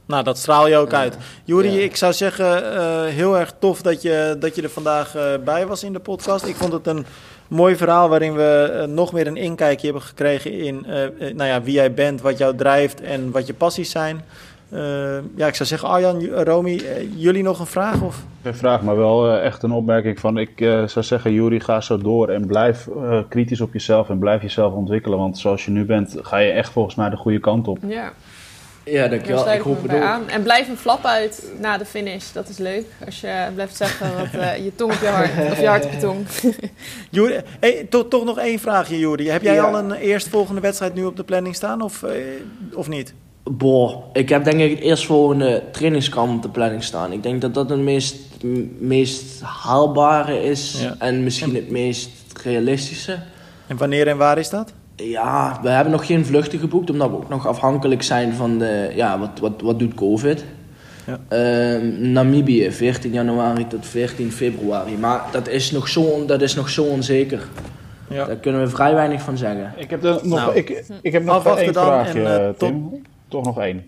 nou, dat straal je ook uit. Juri, ik zou zeggen, uh, heel erg tof dat je, dat je er vandaag uh, bij was in de podcast. Ik vond het een mooi verhaal waarin we uh, nog meer een inkijkje hebben gekregen in nou ja, wie jij bent, wat jou drijft en wat je passies zijn. ja, ik zou zeggen, Arjan, Romy, jullie nog een vraag? Of? Een vraag, maar wel echt een opmerking van, ik zou zeggen, Juri, ga zo door en blijf kritisch op jezelf en blijf jezelf ontwikkelen. Want zoals je nu bent, ga je echt volgens mij de goede kant op. Ja. Ja, dankjewel. Ik hoop het. Aan. En blijf een flap uit na de finish. Dat is leuk. Als je blijft zeggen wat uh, je tong op je hart, of je hart op je tong. Juri, hey, toch, toch nog één vraagje, Juri. Heb jij al een eerstvolgende wedstrijd nu op de planning staan of, uh, of niet? Boah, ik heb denk ik het eerstvolgende trainingskamp op de planning staan. Ik denk dat dat het meest, meest haalbare is ja. en misschien het meest realistische. En wanneer en waar is dat? Ja, we hebben nog geen vluchten geboekt, omdat we ook nog afhankelijk zijn van de, ja, wat, wat, wat doet COVID. Ja. Uh, Namibië, 14 januari tot 14 februari. Maar dat is nog zo, dat is nog zo onzeker. Ja. Daar kunnen we vrij weinig van zeggen. Ik heb, er nog, nou, ik, ik heb nog één vraagje, en, uh, Tim. Toch nog één.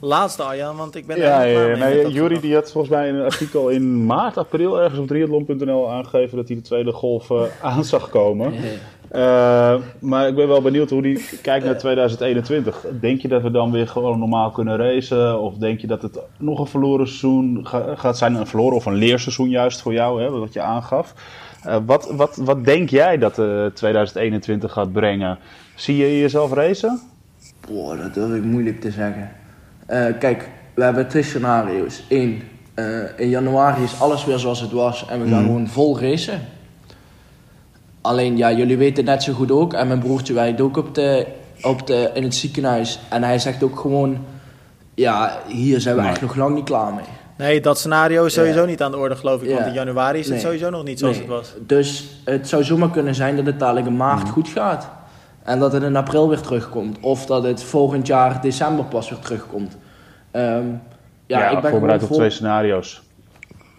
Laatste Arjan, want ik ben ja, er ja, nee, Jury die had volgens mij in een artikel in maart, april ergens op triathlon.nl aangegeven dat hij de tweede golf uh, aan zag komen. Uh, maar ik ben wel benieuwd hoe die kijkt naar 2021. Denk je dat we dan weer gewoon normaal kunnen racen? Of denk je dat het nog een verloren seizoen gaat zijn? Een verloren of een leerseizoen juist voor jou, hè, wat je aangaf. Uh, wat, wat, wat denk jij dat uh, 2021 gaat brengen? Zie je jezelf racen? Boah, dat durf ik moeilijk te zeggen. kijk, we hebben twee scenario's. Eén, in januari is alles weer zoals het was en we gaan mm. gewoon vol racen. Alleen ja, jullie weten net zo goed ook. En mijn broertje werkt ook op de, op de, in het ziekenhuis. En hij zegt ook gewoon... Ja, hier zijn we echt nog lang niet klaar mee. Nee, dat scenario is sowieso niet aan de orde, geloof ik. Want in januari is het sowieso nog niet zoals het was. Dus het zou zomaar kunnen zijn dat het dadelijk in maart mm. goed gaat. En dat het in april weer terugkomt. Of dat het volgend jaar december pas weer terugkomt. Um, ja, ik ben voorbereid op twee scenario's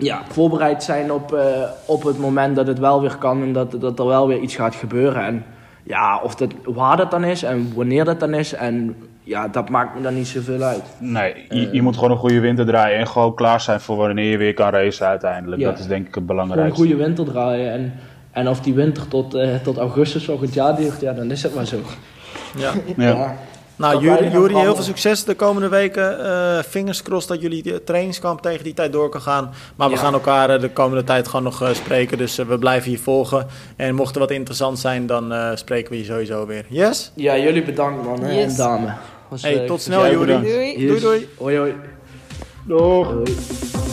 ja, voorbereid zijn op, uh, op het moment dat het wel weer kan en dat, dat er wel weer iets gaat gebeuren. En ja, of dat, waar dat dan is en wanneer dat dan is. En ja, dat maakt me dan niet zoveel uit. Nee, je, je moet gewoon een goede winter draaien en gewoon klaar zijn voor wanneer je weer kan racen uiteindelijk. dat is denk ik het belangrijkste. Een goede winter draaien en, en of die winter tot, uh, tot augustus volgend jaar duurt, ja, dan is het maar zo. ja. ja. Nou, Jury, heel veel succes de komende weken. Uh, fingers crossed dat jullie de trainingskamp tegen die tijd door kan gaan. Maar we gaan elkaar eh, de komende tijd gewoon nog uh, spreken. Dus we blijven je volgen. En mocht er wat interessant zijn, dan spreken we je sowieso weer. Yes? Ja, jullie bedankt man yes. en dame. Was, hey, tot snel Jury. Doei. Doei, doei. Hoi, hoi. Doeg.